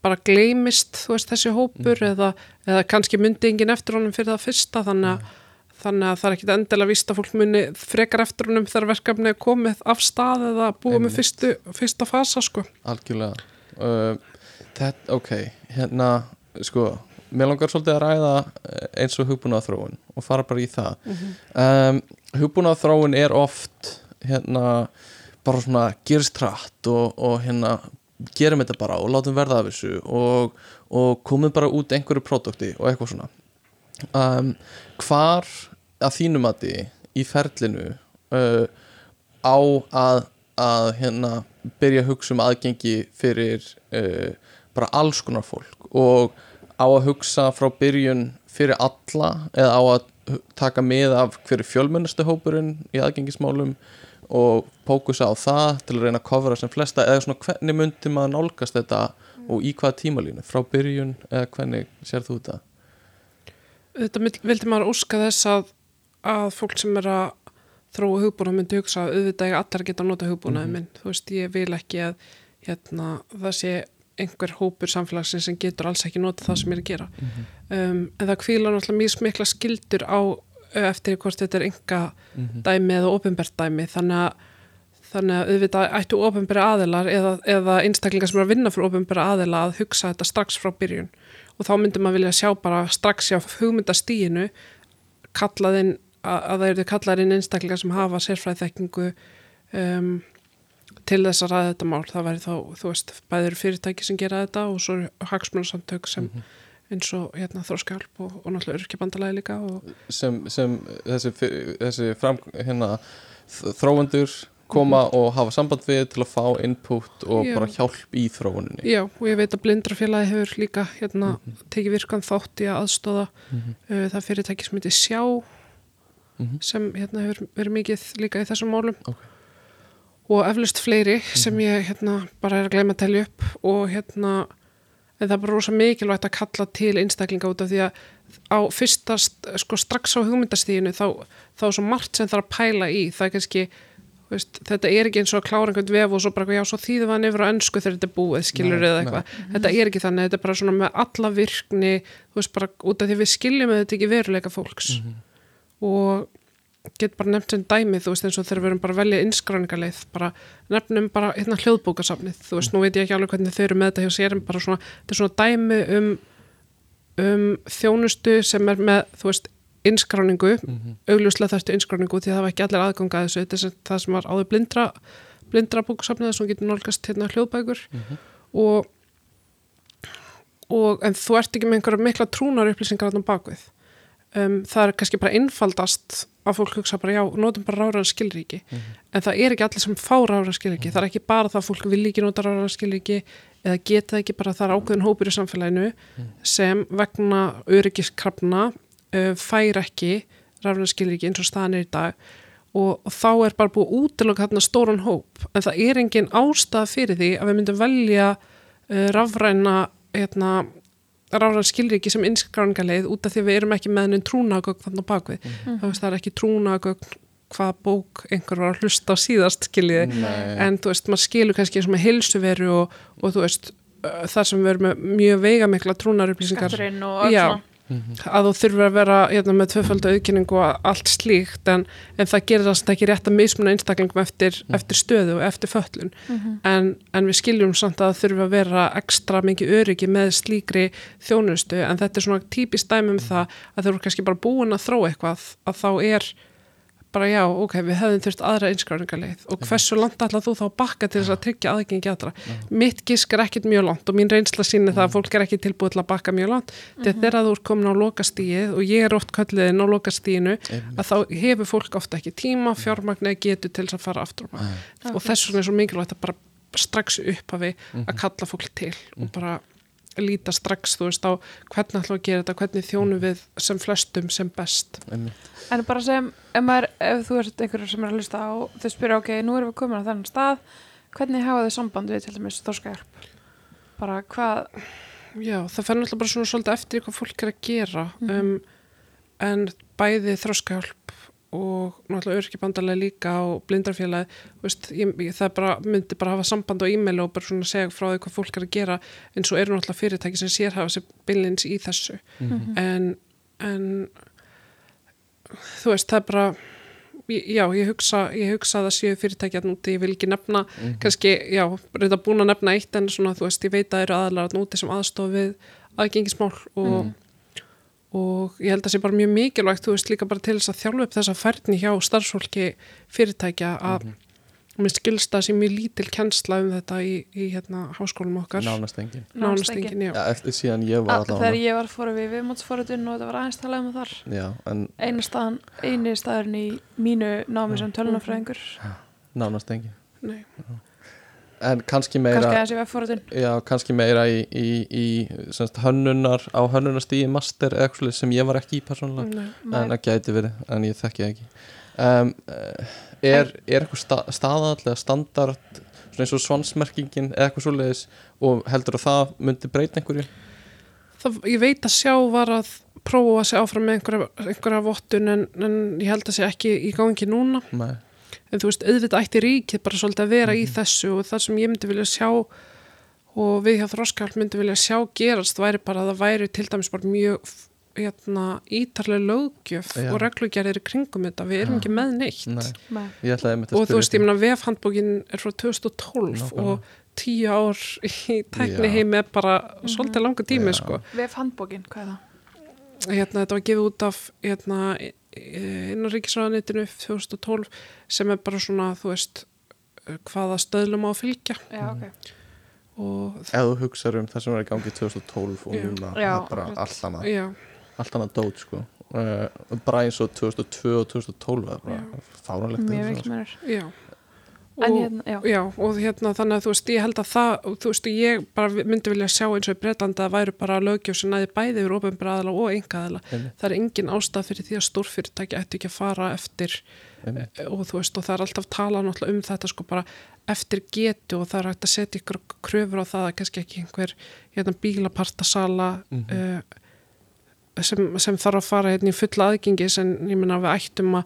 bara gleymist þú veist þessi hópur eða, eða kannski myndi engin eftir honum fyrir það fyrsta þannig að, þannig að það er ekkit endilega víst að fólk muni frekar eftir honum þegar verkefni er komið af stað eða búið með fyrstu, fyrsta fasa sko. algjörlega. Uh, þetta, ok, hérna sko, mér langar svolítið að ræða eh, eins og hugbúnað þróun og fara bara í það. Um, hugbúnað þróun er oft hérna bara svona gerist trætt og, og hérna gerum þetta bara og látum verða af þessu og, og komum bara út einhverju pródukti og eitthvað svona. Um, hvar að þínum mati í ferlinu uh, á að, að hérna, byrja að hugsa um aðgengi fyrir uh, bara alls konar fólk og á að hugsa frá byrjun fyrir alla eða á að taka með af hverju fjölmennastu hópurinn í aðgengismálum og pókusa á það til að reyna að kofra sem flesta eða svona hvernig myndi maður nálgast þetta og í hvaða tímalínu frá byrjun eða hvernig sér þú þetta? Þetta vil- vildi maður óska þess að, að fólk sem er að þróa hugbúna myndi hugsa að auðvitað ég allar geta að nota hugbúnaði minn. Þú veist, ég vil ekki að hérna, það sé einhver hópur samfélagsins sem getur alls ekki nota það sem er að gera. um, en það kvíla náttúrulega mjög smikla skildur á eftir hvort þetta er enga dæmi eða ofinbært dæmi. Þannig að Þannig að auðvitað ættu ofinbæra aðilar eða, eða einstaklingar sem er að vinna fyrir ofinbæra aðila að hugsa þetta strax frá byrjun. Og þá myndi maður vilja sjá bara strax hjá hugmyndastíinu kallaðinn að, að það eru kallar inn einstaklingar sem hafa sérfræði þekkingu um, til þess að ræða þetta mál. Það væri þá, þú veist, bæður fyrirtæki sem gera þetta og svo hagsmunarsamtök sem eins og hérna, þróskjálp og, og náttúrulega örkjabandalagi líka og sem, sem þessi, þessi fram, hérna, þróendur koma og hafa samband við til að fá input og Já. bara hjálp í þróuninni Já, og ég veit að blindrafélagi hefur líka hérna, tekið virkan þátt í að aðstóða Mhm. uh, það fyrirtæki sem heitir Sjá Mhm. sem hérna, hefur verið mikið líka í þessum málum Ok. Og eflust fleiri sem ég hérna, bara er að gleyma að telja upp og hérna en það er bara rosa mikilvægt að kalla til einstaklinga út af því að á fyrsta, st- sko strax á hugmyndastíðinu þá, þá er svo margt sem þarf að pæla í. Það er kannski Veist, þetta er ekki eins og að klára einhvern vef og svo bara, já, svo þýðum við hann yfir á ennsku þegar þetta er búið, skilur eða eitthvað. Þetta er ekki þannig, þetta er bara svona með alla virkni, þú veist, bara út af því við skiljum að þetta ekki veruleika fólks. Og get bara nefnt sem dæmi, þú veist, eins og þegar við erum bara að velja innskráningarleið, bara nefnum bara hérna hljóðbókasafnið, þú veist, nú veit ég ekki alveg hvernig þau eru með þetta hjá sér, en bara svona, þetta er svona dæmi um, um þjónustu sem er með, þú veist, innskráningu, augljóslega þarftu innskráningu því að það var ekki allir aðganga að þessu, þetta er það sem var áður blindra, blindra bókasafnið sem getur nálgast hérna hljóðbækur. Og, og en þú ert ekki með einhverja mikla trúnar upplýsingar á bakvið. Um, það er kannski bara einfaldast að fólk hugsa bara já, notum bara ráðan skilríki. En það er ekki allir sem fá ráðan skilríki. Það er ekki bara það að fólk vil ekki nota ráðan skilríki eða geta ekki bara það er ákveðin hópur í samfélaginu sem vegna öryggiskrafna uh, fær ekki ráðan skilríki eins og staðan er í dag. Og, og þá er bara búið útiloka þarna stóran hóp. En það er engin ástæða fyrir því að við myndum velja uh, rafræna hérna, rafræna skilríki sem innskráningarleið út af því að við erum ekki með henni trúnagögn þannig á bakvið. Það, veist, það er ekki trúnagögn hvað bók einhver var að hlusta á síðast skiljiði en þú veist, maður skilur kannski eins og með heilsuveru og, og þú veist, uh, þar sem við erum með mjög veigamikla trúnarupplýsingar skatturinn og allt Já. svona að þú þurfur að vera hérna, með tvöfaldu auðkynningu og allt slíkt en, en það gerir það ekki rétt að mismuna einstaklingum eftir, eftir stöðu og eftir föllun en, en við skiljum samt að það þurfur að vera ekstra mikið öryggi með slíkri þjónustu en þetta er svona típist dæmi um það að þau eru kannski bara búin að þróa eitthvað að þá er bara já, ok, við hefðum þurft aðra einskráningarleið og hversu langt ætlað þú þá að bakka til þess að tryggja aðgengi aðra mitt gisk er ekkit mjög langt og mín reynsla síni það að fólk er ekki tilbúið til að bakka mjög langt. Þetta er þegar þú ert komin á lokastíið og ég er oft kölliðin á lokastíinu að þá hefur fólk ofta ekki tíma fjármagn eða getur til þess að fara aftur og þess vegna er svo mikilvægt að bara strax upphafi að kalla fólk til og bara líta strax, þú veist, á hvernig ætlum að gera þetta, hvernig þjónum við sem flestum sem best. Einmitt. En bara sem, ef, maður, ef þú ert einhverjur sem er að hlusta á, þau spyrja, ok, nú erum við komin á þennan stað, hvernig hafa þau samband við til dæmis þorskahjálp? Bara hvað, Já, það fer náttúrulega bara svona svolítið eftir hvað fólk er að gera um, en bæði þróskahjálp og náttúrulega örkibandalega líka og blindarfélagi, veist, ég, það bara, myndi bara hafa samband á e-mail og bara svona segja frá því hvað fólk er að gera en svo eru náttúrulega fyrirtæki sem sér hafa sér bylins í þessu. En, en þú veist, það er bara já, ég hugsa, ég hugsa að það séu fyrirtækja núti, ég vil ekki nefna kannski, já, reynda búin að nefna eitt en svona, þú veist, ég veit að það eru aðalara núti sem aðstof við aðgengismál og, og ég held að það sé bara mjög mikilvægt, þú veist, líka bara til þess að þjálfa upp þessa færni hjá starfsfólki fyrirtækja að mm mér skilst að sé mjög lítil kennsla um þetta í, í hérna háskólum okkar. Nánast engin. Nánast engin, já. Ja, eftir síðan ég var að, þegar allavega ég var fóru við viðmótsforutun og þetta var aðeins talað um þar, já, en einu staðan, eini staðurinn í mínu námi sem tölunafræðingur, nánast engin. Nei. En kannski meira. Já, kannski meira í, í, í semst, hönnunar, á hönnunastíði master eitthvað sem ég var ekki í persónulega. En það gæti verið, en ég þekki ekki. Um, er, er eitthvað sta, staðall eða standard eins og svansmerkingin eða eitthvað svoleiðis og heldur að það myndi breyta einhverju? Það, ég veit að sjá var að prófa að segja áfram með einhverja, einhverja vottun en, en ég held að sé ekki í gangi núna. Nei, en þú veist, auðvitað ætti ríkið bara svolítið að vera í þessu og það sem ég myndi vilja sjá og við hjá þróskall myndi vilja sjá gerast væri bara að það væri til dæmis bara mjög hérna, ítarlega löggjöf Já. og reglugerðir í kringum þetta, við erum ekki með neitt nei, Nei. að og þú veist, ég meina vefhandbókin er frá 2012 Nákvæmlega. og tíu ár í tækni heim er bara svolítið langa tími Já. sko Vef handbókin, hvað er það? hérna, þetta var gefið út af hérna, innan ríkisræðanitinu 2012 sem er bara svona, þú veist eh, hvaða stöðlum á að fylgja. Já, ok. og ef þú hugsaður um það sem var í gangi 2012 og núna, Já, það er bara akkurat. allt annað. Já, allt annað dót sko. Uh, bara eins og 2002 og 2012 það er bara fáranlegt Mjög mikil mennur. já og, hérna, já. já, og hérna þannig að þú veist, ég held að það, þú veist, ég bara myndi vilja sjá eins og í Breitlandi að væru bara lögjöf sem næði bæði yfir ofinbræðala og engaðala. Það er engin ástæð fyrir því að stórfyrirtæki ættu ekki að fara eftir Einmitt. og þú veist, og það er alltaf talað náttúrulega um þetta sko bara eftir getu og það er hægt að setja ykkur kröfur á það að kannski ekki einhver hérna, bílapartasala Mhm. uh, sem, sem þarf að fara hérna í fulla aðgengi sem ég meina við ættum að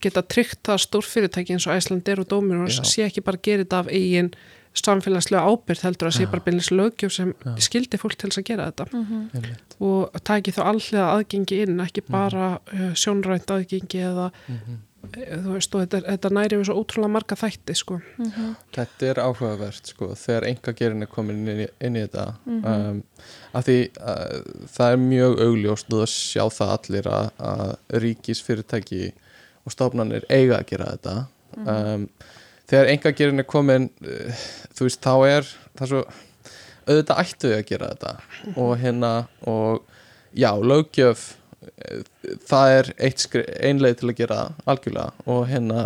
geta tryggt það stórfyrirtæki eins og Æslandir og Dómir og Já. sé ekki bara gera þetta af eigin samfélagslega ábyrgð heldur að sé bara beinlega lögjöf sem Já. skildi fólk til þess að gera þetta Mhm. Einmitt. og taki þá allega aðgengi inn ekki bara uh, sjónrænt aðgengi eða Mhm. eh, þú veist og þetta, þetta næri við svo ótrúlega marga þætti sko Mhm. Þetta er áhugavert sko þegar enga gerin er komin inn í, inn í þetta Mhm. um, af því uh, það er mjög augljóst og það sjá það allir að, að ríkisfyrirtæki og stofnanir eiga að gera þetta. Um, þegar enga gerin er komin uh, þú veist þá er það svo auðvitað ættu að gera þetta. Og hérna og já, löggjöf eh, það er einleið til að gera algjörlega. Og hérna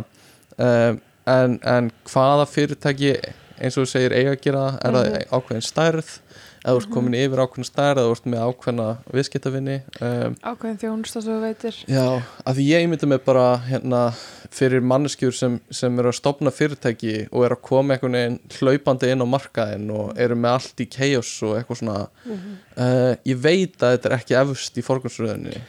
um, en, en hvaða fyrirtæki eins og þú segir eiga að gera er það ákveðin stærð eða þú ert komin yfir ákveðin stærð eða þú ert með ákveðna viðskiptavinni um, Ákveðin þjónusta sem þú veitir. Já, af því ég ímynda mig bara hérna, fyrir manneskjur sem, sem eru að stopna fyrirtæki og eru að koma einhvern veginn hlaupandi inn á markaðin og eru með allt í chaos og eitthvað svona uh, ég veit að þetta er ekki efst í forgansröðinni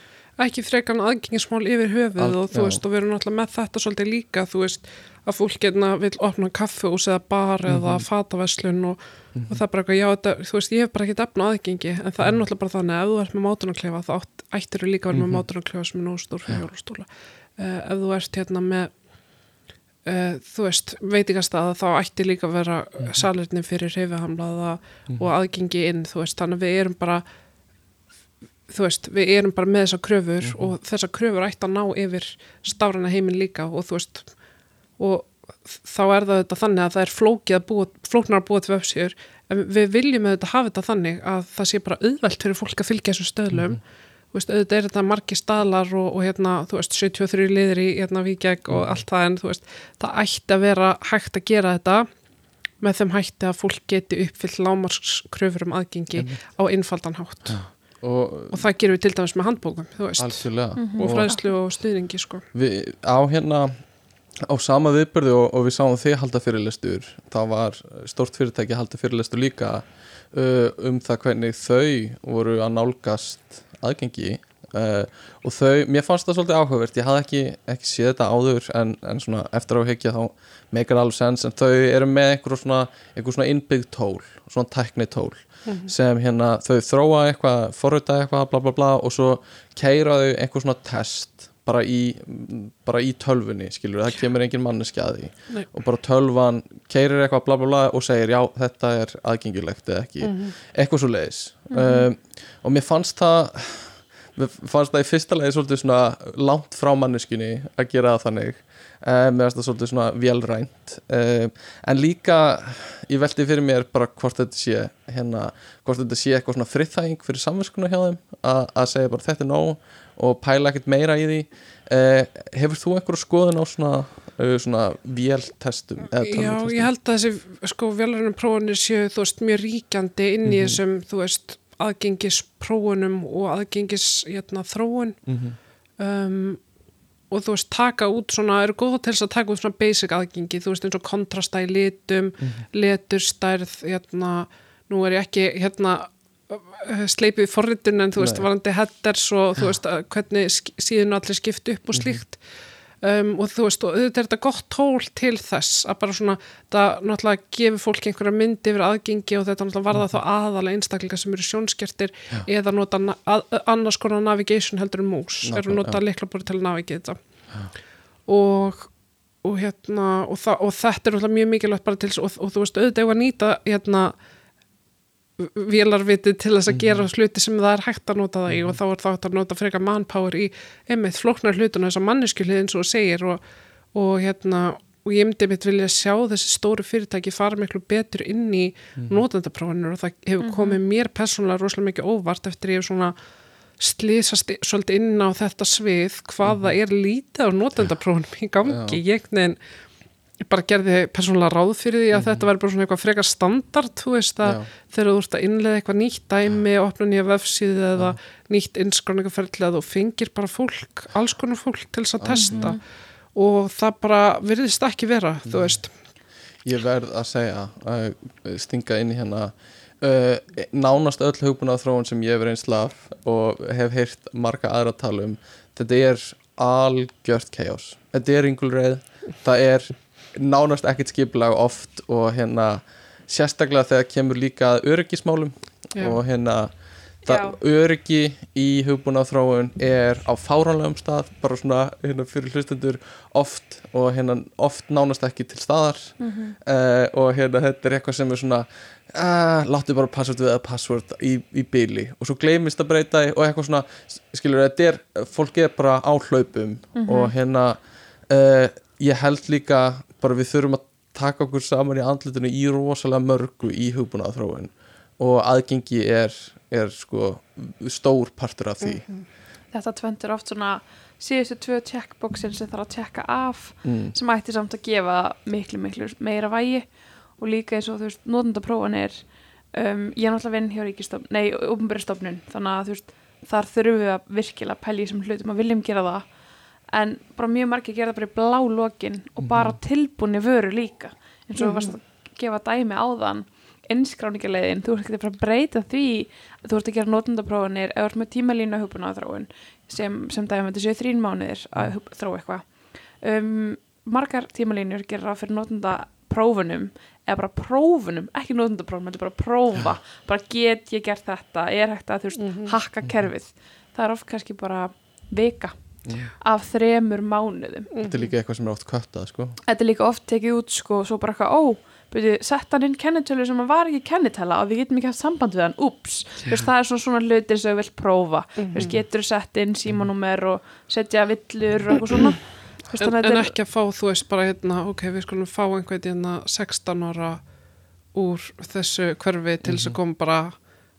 ekki frekan aðgengismál yfir höfuð Al- og þú já. veist og við erum náttúrulega með þetta svolítið líka þú veist að fólk getna vil opna kaffehús eða bar eða fataveslun og, og það er bara eitthvað, já þetta, þú veist ég hef bara ekki efna aðgengi en það er náttúrulega bara þannig að ef þú ert með mátunarklefa þá ættir þú líka að vera með mátunarklefa sem er nógu stór fyrir hjólastúla uh, ef þú ert hérna með uh, þú veist, veitingastað þá ætti líka að vera mm salirni fyrir reyfihamlaða og aðgengi inn þú veist, þannig að við erum bara þú veist, við erum bara með þessar kröfur og þessar kröfur ætti að ná yfir stafræna heiminn líka og þú veist og þá er það þetta þannig að það er flókið að búa, flóknar að búa til vefsíður en við viljum auðvitað hafa þetta þannig að það sé bara auðvelt fyrir fólk að fylgja þessum stöðlum. Þú veist, auðvitað er þetta margi staðlar og, og hérna, þú veist, 73 liðir í hérna Víkjæk og allt það en þú veist, það ætti að vera hægt að gera þetta með þeim hætti að fólk geti uppfyllt lámarskröfur um aðgengi á einfaldan hátt. Og og það gerum við til dæmis með handbókum þú veist, algjörlega. Og fræðslu og stuðningi sko. við, á hérna á sama viðbörði og, og við sáum þið halda fyrirlestur þá var stórt fyrirtæki að halda fyrirlestur líka uh, um það hvernig þau voru að nálgast aðgengi. Uh, og þau, mér fannst það svolítið áhugavert ég hafði ekki, ekki séð þetta áður en, en svona eftir á hekja þá meikar alveg sens en þau eru með einhver svona, einhver svona innbyggð tól svona tækni tól sem hérna þau þróa eitthvað, forrita eitthvað bla bla bla og svo keira þau einhver svona test bara í, bara í tölfunni skilur, það kemur engin manneski að því. Nei. og bara tölvan keirir eitthvað bla bla bla og segir já þetta er aðgengilegt eða ekki. Eitthvað svo leiðis um, og mér fannst það fannst það í fyrsta leiði svolítið svona langt frá manneskinni að gera það þannig. Um, mér fannst það svolítið svona velrænt um, en líka ég veldi fyrir mér bara hvort þetta sé hérna, hvort þetta sé eitthvað svona friðþæging fyrir samverskuna hjá þeim að, segja bara þetta er nóg og pæla ekkert meira í því. Uh, hefur þú einhverju skoðun á svona, uh, svona véltestum Já, ég held að þessi sko velurinnum prófunir séu þú veist mjög ríkjandi inn í þessum þú veist aðgengisprófunum og aðgengis hérna, þróun. Mhm. um, og þú veist taka út svona, eru góða til þess að taka út svona basic aðgengi, þú veist eins og kontrasta í litum, leturstærð hérna, nú er ég ekki hérna sleipið í forritun en þú veist varandi headers og þú veist hvernig síðan allir skipt upp og slíkt um, og þú veist og auðvitað er þetta gott tól til þess að bara svona það náttúrulega gefur fólki einhverja mynd yfir aðgengi og þetta náttúrulega varða þá aðalega einstaklingar sem eru sjónskertir eða nota að, annars konar navigation heldur en mús, eru nota liklabúri til að navigata og og hérna og, og þetta er náttúrulega mjög mikilvægt bara til og, og þú veist auðvitað eigum að nýta hérna vélarviti til þess að gera hluti sem það er hægt að nota það í og þá er það hægt að nota frekar manpower í einmitt flóknar hlutuna þess að manneskjuliðin svo segir og, og hérna og ég myndi mitt vilja sjá þessi stóru fyrirtæki fara miklu betur inn í mm. notendaprófinur og það hefur komið mér persónulega rosalega mikið óvart eftir ég hef svona slísast svolítið inn á þetta svið hvaða er lítið á notendaprófinum í gangi, ég nefn ég bara gerði persónulega ráð fyrir því að mm. þetta væri bara svona eitthvað frekar standard þú veist að þegar þú ert að innlega eitthvað nýtt dæmi, opna nýja vefsíði eða Já. nýtt innskráningaferðli að þú fengir bara fólk, alls konar fólk til þess að testa mm. og það bara virðist ekki vera, mm. þú veist Ég verð að segja að stinga inn í hérna uh, nánast öll hugbúnað þróun sem ég hefur einn slaf og hef heyrt marga aðra tala um þetta er algjört chaos, þetta er yngulreið það er nánast ekkert skiplag oft og hérna sérstaklega þegar kemur líka öryggismálum Já. og hérna það öryggi í hugbúna þróun er á fáránlegum stað bara svona hérna, fyrir hlustendur oft og hérna oft nánast ekki til staðar mm -hmm. uh, og hérna þetta er eitthvað sem er svona uh, láttu bara password við að password í, í byli og svo gleymist að breyta og eitthvað svona, skilur þetta er fólk er bara á hlaupum mm -hmm. og hérna uh, ég held líka bara við þurfum að taka okkur saman í andlutinu í rosalega mörgu í hugbúna þróun og aðgengi er, er sko stór partur af því. Mm -hmm. Þetta tvendur oft svona síðustu tvö checkboxin sem þarf að checka af mm. sem ætti samt að gefa miklu miklu meira vægi. Og líka eins og þú veist, nótundaprófan er um, ég er náttúrulega vinn hjá Ríkistofn nei, ofnbjörnstofnun, þannig að þú veist þar þurfum við að virkilega pæli sem hlutum að viljum gera það en bara mjög margir gera það bara í blá lokin og mhm. bara tilbúinni vöru líka. Eins og þú varst að gefa dæmi á þann innskráningarleiðin, þú ert ekki að breyta því að þú ert að gera nótundaprófanir eða ert með tímalínu hupuna á þráin sem, sem dæmi þetta séu þrín mánuðir að þrá eitthvað. Um, margar tímalínur gera fyrir nótundaprófunum eða bara prófunum, ekki nótundaprófunum þetta er bara prófa, bara get ég gert þetta er hægt að þú veist, mm -hmm. hakka kerfið. Það er oft kannski bara vika af þremur mánuðum. Þetta er líka eitthvað sem er oft kvöttað sko. Þetta er líka oft tekið út sko, og svo bara eitthvað, ó, byrju, sett hann inn kennitölu sem hann var ekki kennitala og við getum ekki haft samband við hann, ups það er svona svona hlutir sem við vilt prófa. Mm -hmm. getur sett inn símanúmer og setja villur og eitthvað svona. En, en ekki að fá, þú veist, bara hérna, ok, við skulum fá einhvern hérna 16 ára úr þessu hverfi til þess mm -hmm. að koma bara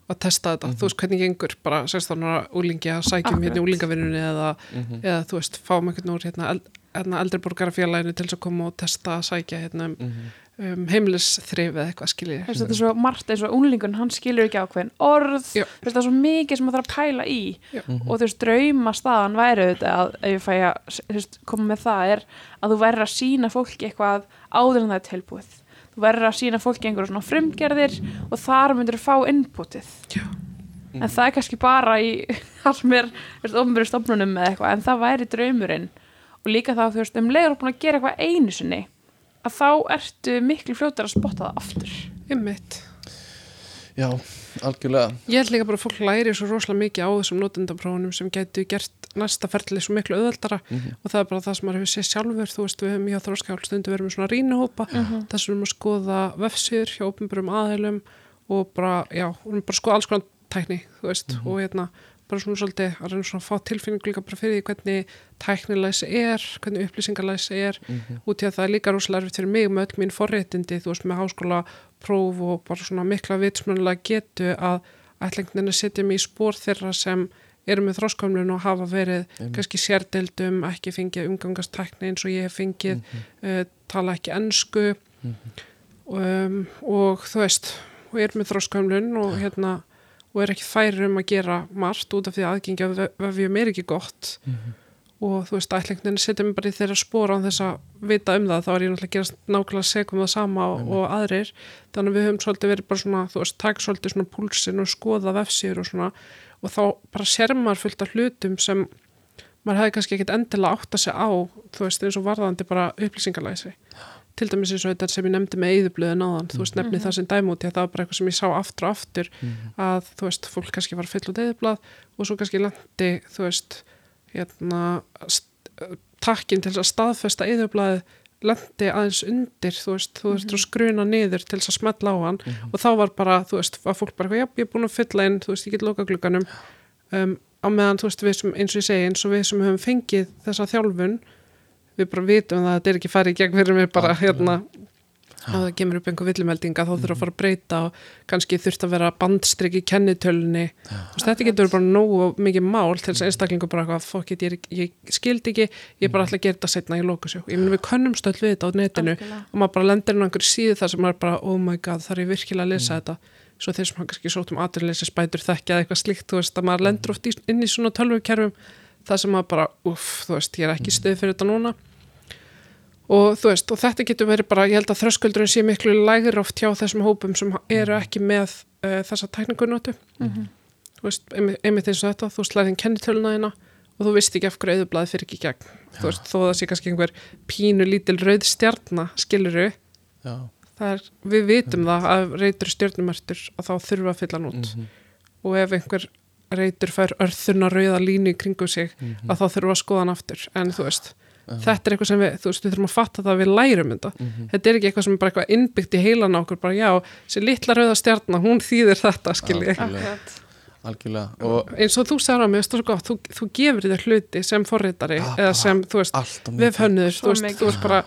að testa þetta, mm -hmm. þú veist hvernig gengur bara 16 ára úlingi að sækjum hérna úlingavinnunni eða, mm -hmm. eða þú veist fáum einhvern úr hérna, eld, hérna eldriborgarafélaginu til þess að koma og testa að sækja hérna um, mm -hmm. um heimilisþrif eða eitthvað skiljið. Þetta er svo margt eins og úlingun, hann skilur ekki ákveðin orð það er svo mikið sem maður þarf að pæla í mhm. og þú veist, drauma staðan væri þetta að ef ég fæ að veist, koma með það er að þú verður að sína fólki eitthvað áður en það er tilbúið þú verður að sína fólki einhverjum svona frumgerðir og þar myndur þú fá inputið. Já. en mm. það er kannski bara í allmér ofnbjörn stofnunum eða eitthvað en það væri draumurinn. Og líka þá þú veist um leiður að búin að gera eitthvað einu sinni að þá ertu miklu fljóttar að spotta það aftur. Ymmiðt Já, algjörlega. Ég held líka bara að fólk læri svo rosalega mikið á þessum notendaprófunum sem getur gert næsta ferli svo miklu öðaldara mm -hmm. og það er bara það sem maður hefur séð sjálfur, þú veist við hefum hjá þróskjálfstundu verið með svona rínuhópa, mm -hmm. þess að við erum að skoða vefsir hjá opnbjörnum aðeilum og bara, já, við erum bara að skoða alls konar tækni, þú veist, mm -hmm. og hérna bara svona svolítið að reyna svona að fá tilfinningu líka bara fyrir því hvernig tæknilæs er, hvernig upplýsingalæs er mm -hmm. út í að það er líka rosalega erfitt fyrir mig með öll mín forréttindi, þú veist, með háskóla próf og bara svona mikla vitsmjönulega getu að ætlengnin að setja mig í spór þeirra sem eru með þróskomlun og hafa verið mm. kannski sérdeldum, ekki fengið umgangastekni eins og ég hef fengið mm -hmm. uh, tala ekki ennsku -hmm. um, og þú veist og er með þróskomlun og hérna og er ekki færir um að gera margt út af því aðgengja vefjum er ekki gott. Mm -hmm. og þú veist, ætlingnin setja mér bara í þeirra spóra á þess að vita um það, þá er ég náttúrulega að gera nákvæmlega segum það sama og, og aðrir. Þannig að við höfum svolítið verið bara svona þú veist, takk svolítið svona púlsin og skoða vefsir og svona. Og þá bara sér maður fullt af hlutum sem maður hefði kannski ekkit endilega átt að segja á þú veist eins og varðandi bara upplýsingalæsi til dæmis eins og þetta sem ég nefndi með eðublöðin áðan, mm. þú veist nefni mm -hmm. það sem dæmúti að það var bara eitthvað sem ég sá aftur og aftur mm -hmm. að þú veist fólk kannski var fyll út eðublað og svo kannski landi þú veist hérna takkin til að staðfesta eðublaði lendi aðeins undir, þú veist, þú veist, Mhm. og skruna niður til þess að smetla á hann Mhm. og þá var bara, þú veist, var fólk bara, já, ég er búin að fylla inn, þú veist, ég get loka glugganum um, á meðan, þú veist, við sem, eins og ég segi, eins og við sem höfum fengið þessa þjálfun, við bara vitum að þetta er ekki farið í gegn fyrir mig bara, hérna, að það kemur upp einhver villumeldinga, þá þurfa að fara að breyta og kannski þurft að vera bandstrykk í kennitölunni, veist, þetta getur bara nógu mikið mál til þess að einstaklingu bara eitthvað, fokk, ég, ég skildi ekki, ég bara ætla að gera þetta setna í lókusjó, ég minn við könnumst öll við þetta á netinu Algjörlega. og maður bara lendir inn á einhverju síðu þar sem maður bara, oh my god, þarf ég virkilega að lesa þetta? Svo þeir sem kannski sótt um aturleysi spætur þekkja eitthvað slíkt, þú veist, að maður lendur oft í, inn í svona tölvukerfum það sem maður bara, uff, þú veist, ég er ekki stuð fyrir þetta núna og þú veist, og þetta getur verið bara, ég held að þröskuldurinn sé miklu lægir oft hjá þessum hópum sem eru ekki með uh, þessa tækningunótu Mhm. þú veist, einmitt eins og þetta þú slæðin kennitöluna þína og þú veist ekki af hverju auðublaði fyrir ekki gegn. Þú veist, þó að það sé kannski einhver pínu lítil rauð stjarna, skiluru já, er, við vitum það að reytur stjörnumertur að þá þurfa að fylla hann út. Mhm, og ef einhver reytur fær örþuna rauða línu í kringum sig mhm, að þá þurfa að skoða hann aftur. En þú veist, já, þetta er eitthvað sem við þú veist, við þurfum að fatta það að við lærum þetta. Mhm, þetta er ekki eitthvað sem er bara eitthvað innbyggt í heilan á okkur bara já, þessi litla rauða stjarna hún þýðir þetta, skilji Algjörlega. Algjörlega. Og eins og þú sagði á mig, er svo gott, þú, þú gefur þér hluti sem forritari Ah, eða sem, þú veist, allt og við hönnur Svo þú veist, þú veist bara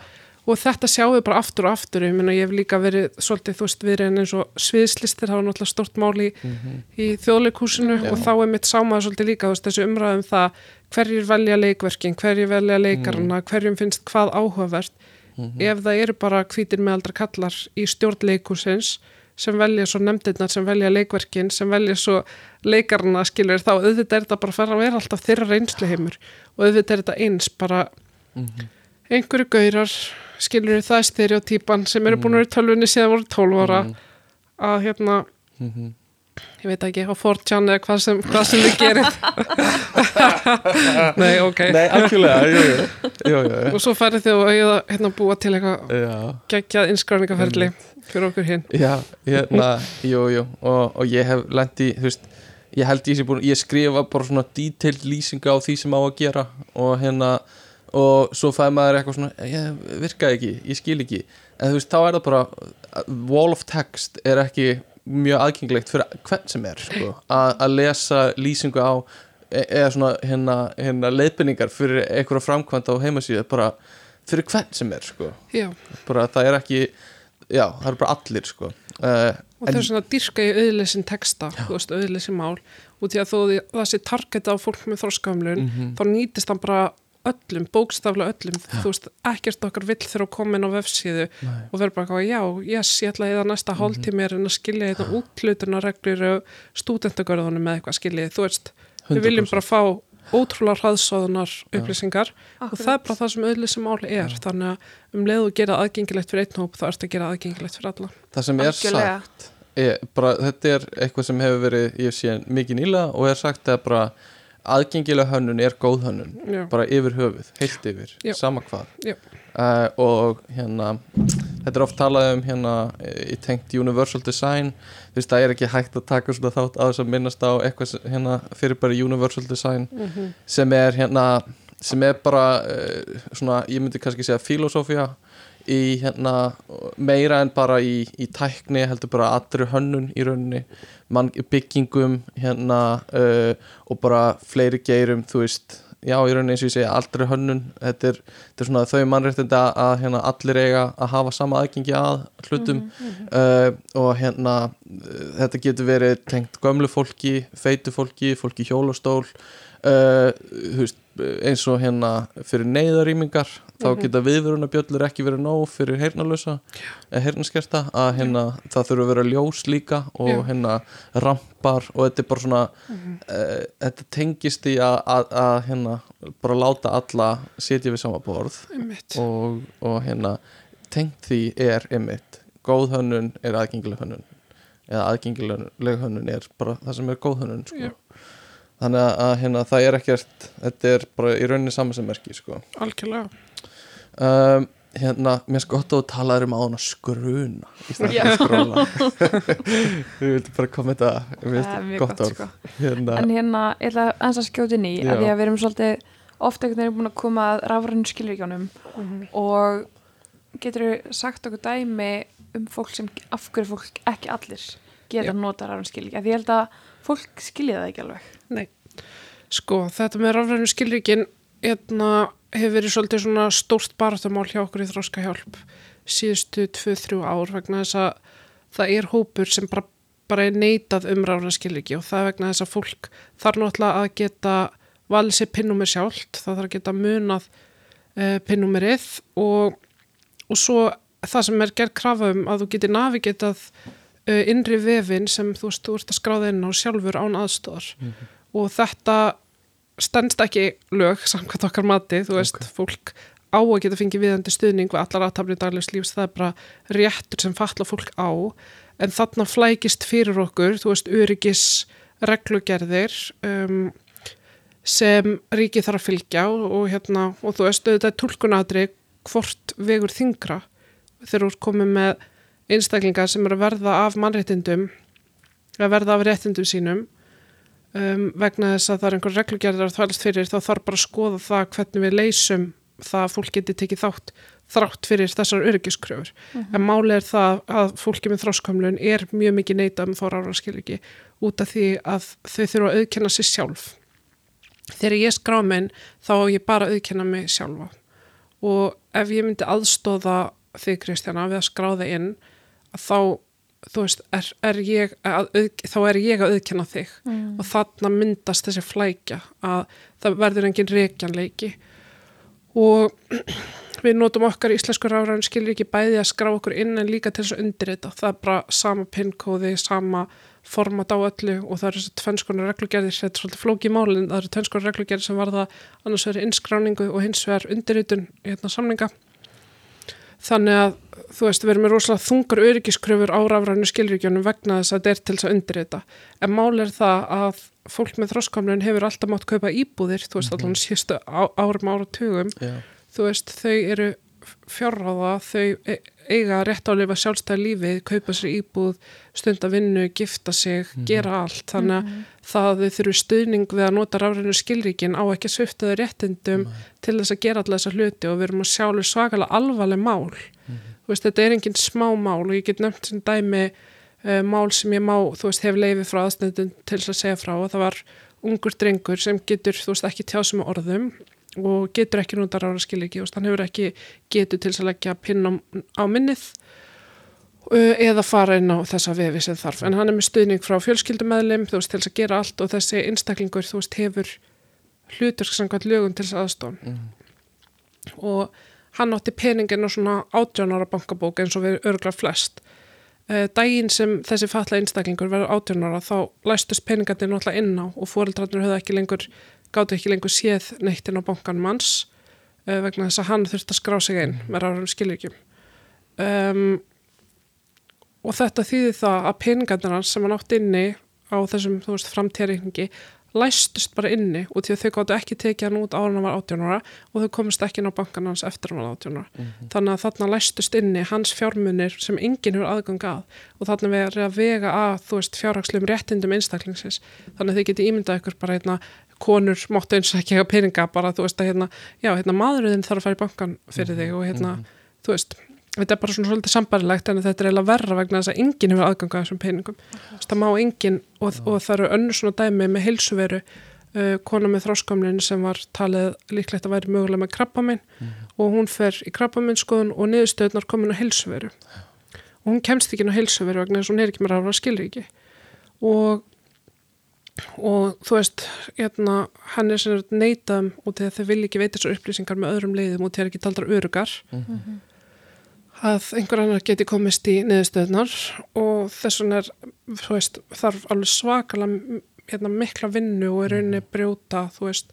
og þetta sjáum við bara aftur og aftur. Ég, meina, ég hef líka verið svolítið, þú veist, verið eins og sviðslistir hafa náttúrulega stort máli í, Mhm, í þjóðleikúsinu Já. og þá er mitt sámaður svolítið líka, veist, þessu umræðum það hverjir velja leikverkin, hverjir velja leikarana, hverjum finnst hvað áhugavert. Mhm, ef það eru bara hvítir meðaldra kallar í stjórnleikúsins sem velja svo nefndirnar, sem velja leikverkin sem velja svo leikarana skilur þá auðvitað er þetta bara að fara að vera alltaf þeirra reynsluheimur. Og auðvitað er þetta eins bara mhm, einhverju gaurar skilur það er stereotýpan sem eru búin að vera tölvunni síðan voru 12 ára. Mhm, að hérna, mhm. ég veit ekki á 4chan eða hvað sem, hvað sem þið gerir. Nei, ok. Nei, algjörlega, jú, jú, jú, jú, og svo færið þið að hérna, hérna búa til eitthvað geggjað innskráningaferli fyrir okkur hinn já, hérna, jú, jú. Og, og ég hef lent í, þú veist ég held ég sé búin, ég skrifa bara svona detailed lýsinga á því sem á að gera. Og hérna, og svo fæði maður eitthvað svona, ég virkaði ekki ég skil ekki, en þú veist, þá er það bara wall of text er ekki mjög aðgengilegt fyrir hvern sem er, sko, að lesa lýsingu á e- eða svona hérna, hérna leiðbynningar fyrir einhverja framkvæmd á heimasíðu bara fyrir hvern sem er, sko. Bara það er ekki já, það eru bara allir sko. Uh, og þau er svona að dyrka í auðleysin texta, auðleysin mál. Út í að þó því- það sé targeta á fólk með þróskamlun, Mhm. þá nýtist hann bara öllum, bókstaflega öllum þú veist, ekkert okkar vill þegar að koma inn á vefsíðu Nei. og verður bara eitthvað, já, yes, ég ætla að eða næsta hálftími er en að skilja þetta útlutunarreglur og stúdentagörðunum með eitthvað skiljið, þú veist, við viljum 100%. bara fá ótrúlega hraðsóðunar upplýsingar og það er bara það sem auðleysin mál er þannig að um leið og gera aðgengilegt fyrir einn hóp þá ertu að gera aðgengilegt fyrir alla. Það sem er Algjörlega. sagt er, bara, þetta er eitthvað sem hefur verið ég sé mikið nýlega og er sagt að bara aðgengilega hönnun er góð hönnun Já. bara yfir höfuð, heilt yfir Já. sama hvað uh, og hérna þetta er oft talað um hérna í tengt universal design þú veist það er ekki hægt að taka svona þátt að þess að minnast á eitthvað hérna fyrir bara universal design Mhm. sem er hérna sem er bara uh, svona, ég myndi kannski segja filosófía í hérna meira en bara í, í tækni heldur bara allri hönnun í rauninni byggingum hérna uh, og bara fleiri geirum þú veist, já í rauninni eins og ég segja allri hönnun, þetta er, þetta er svona þau mannréttindi að, að hérna, allir eiga að hafa sama aðgengi að hlutum. Uh, og hérna þetta getur verið tengt gömlu fólki feitu fólki, fólki hjólastól. Uh, þú veist eins og hérna fyrir neyðarýmingar þá Mhm. geta viðvörunabjöllur ekki verið nóg fyrir heyrnalösa heyrnaskerta að hérna það þurfa að vera ljós líka og Já. hérna rampar og þetta er bara svona Mhm. uh, þetta tengist í að, hérna bara láta alla setja við sama borð og, og hérna tengt því er einmitt góð hönnun er aðgengileg hönnun eða aðgengileg hönnun er bara það sem er góð hönnun sko. Já. Þannig að, að hérna, það er ekkert þetta er bara í rauninni saman sem merki sko. algjörlega um, hérna, mér sko gott að þú talaður um á hana skruna í stæðan að skróla við vildum bara koma þetta er mjög gott orð sko. hérna, En hérna, ég ætla að að inn í Já. að því að við erum svolítið ofta einhvern veginn búin að koma að rafrænu skilvíkjónum Mhm. og getur þú sagt okkur dæmi um fólk sem af hverju fólk ekki allir geta nota rafræn skilríki af því ég held að fólk skilja það ekki alveg. Nei, sko þetta með rafrænu skilríkin hérna, hefur verið svolítið svona stórt barðamál hjá okkur í þróska hjálp síðustu 2-3 ár vegna þess að það er hópur sem bara, bara er neitað um rafrænu skilríki og það er vegna þess að fólk þarf náttúrulega að geta valið sér pinnumir sjálft, það þarf að geta munað uh, pinnumirið og, og svo það sem er gerð krafa um að þú getur navigetað innri vefin sem þú veist, þú ert að skráða inn á sjálfur án aðstóðar og þetta stendst ekki lög samkvæmt okkar mati, þú veist, fólk á að geta fengið viðandi stuðning við allar aðtafni daglegs lífs, það er bara réttur sem fatla fólk á, en þarna flækist fyrir okkur, þú veist, öryggis reglugerðir um, sem ríkið þarf að fylgja og, og hérna, og þú veist, þetta er tólkunadri hvort vegur þingra þegar þú ert komið með einstaklingar sem eru að verða af mannréttindum að verða af réttindum sínum um, vegna þess að það er einhver reglugerðar að þvælast fyrir þá þarf bara að skoða það hvernig við leysum það að fólk geti tekið þátt þrátt fyrir þessar öryggiskröfur. En máli er það að fólki með þróskamlun er mjög mikið neita um þá ráðarskiliki út af því að þau þurfa að auðkenna sér sjálf. Þegar ég skrá minn þá ég bara auðkenna mig sjálfa. Og ef ég myndi aðstóða þig Kristjana við að skráða inn þá þú veist, er, er ég að, þá er ég að auðkenna þig. Mm. og þarna myndast þessi flækja að það verður engin reikjanleiki og við notum okkar íslensku ráðræðin skilur ekki bæði að skrá okkur inn en líka til þess að undir þetta það er bara sama pinnkóði, sama format á öllu og það eru þessi tvennskonar reglugerðir, þetta er svolítið flóki málin. Það eru tvennskonar reglugerðir sem varða annars vegar innskráningu og hins vegar undirritun í hérna samninga. Þannig að þú veist, við erum með rosalega þungar öryggiskröfur á rafrænu skilríkjónum vegna þess að þetta er til þess að undirrita. En mál er það að fólk með þróskamlun hefur alltaf mátt kaupa íbúðir þú veist, allan síðustu á, árum áratugum. Já. þú veist, þau eru fjárráða, þau e- eiga rétt á að lifa sjálfstæði lífið, kaupa sér íbúð, stunda vinnu, gifta sig, gera allt, þannig að það að þau þurfu stuðning við að nota rafrænu skilríkin á ekki sviftaðu réttindum til þess að gera alla þessa hluti og við erum að sjá alveg svakalega alvarleg mál. Þú veist, þetta er engin smá mál og ég get nefnt sem dæmi uh, mál sem ég má, þú veist, hef leiði frá aðstændun til þess að segja frá og það var ungur drengur sem getur, þú veist, ekki tjáð sem orðum og getur ekki nota rára skilíki og hann hefur ekki getur til þess að leggja pinn á, á minnið uh, eða fara inn á þessa vefi sem þarf en hann er með stuðning frá fjölskyldumæðlim þú veist til þess að gera allt og þessi einstaklingur þú veist hefur hlutur samkvæmt lögum til þess aðstofn Mm. og hann átti peningin og svona átjónara bankabók eins og við örgla flest. Uh, daginn sem þessi fatla einstaklingur verður átjónara þá læstust peningarnir náttúrulega inn á og fóreldrarnir höfðu ekki lengur gáttu ekki lengur séð neitt inn á bankanum hans uh, vegna þess að hann þurfti að skrá sig inn með ráðum skilirkjum um, og þetta þýði það að peningarnir hans sem hann átt inni á þessum, þú veist, framtíðarreikningi læstust bara inni og því að þau gáttu ekki tekið hann út ára hann var 18 ára og þau komist ekki inn á bankan hans eftir hann var 18 ára. Þannig að þarna læstust inni hans fjármunir sem enginn hefur aðgang að og þarna verið að vega að þú veist fjárhagslegum réttindum einstaklingsins. Þannig að þau geti ímyndað ykkur bara hérna konur máttu eins og ekki hafa peninga bara þú veist að hérna, já hérna maðurinn þarf að fara í bankan fyrir þig og hérna þú veist, þetta er bara svona svolítið sambarilegt en þetta er eiginlega verra vegna þess að enginn hefur aðgang að þessum peningum. Þú veist, það má enginn og, og það eru önnur svona dæmi með heilsuveru uh, kona með þróskamlinn sem var talið líklegt að væri mögulega með krabbaminn og hún fer í krabbaminnskoðun og niðurstöðnar komin á heilsuveru. Og hún kemst ekki inn á heilsuveru vegna þess að hún er ekki með ráðra skilríki. Og og þú veist, hérna, hann er sem neitað út í að þau vilja ekki veita þessar upplýsingar með öðrum leiðum og þeir ekki taldar örugar að einhver annar geti komist í niðurstöðnar og þess vegna er, þú veist, þarf alveg svakalega hérna, mikla vinnu og er rauninni brjóta, þú veist,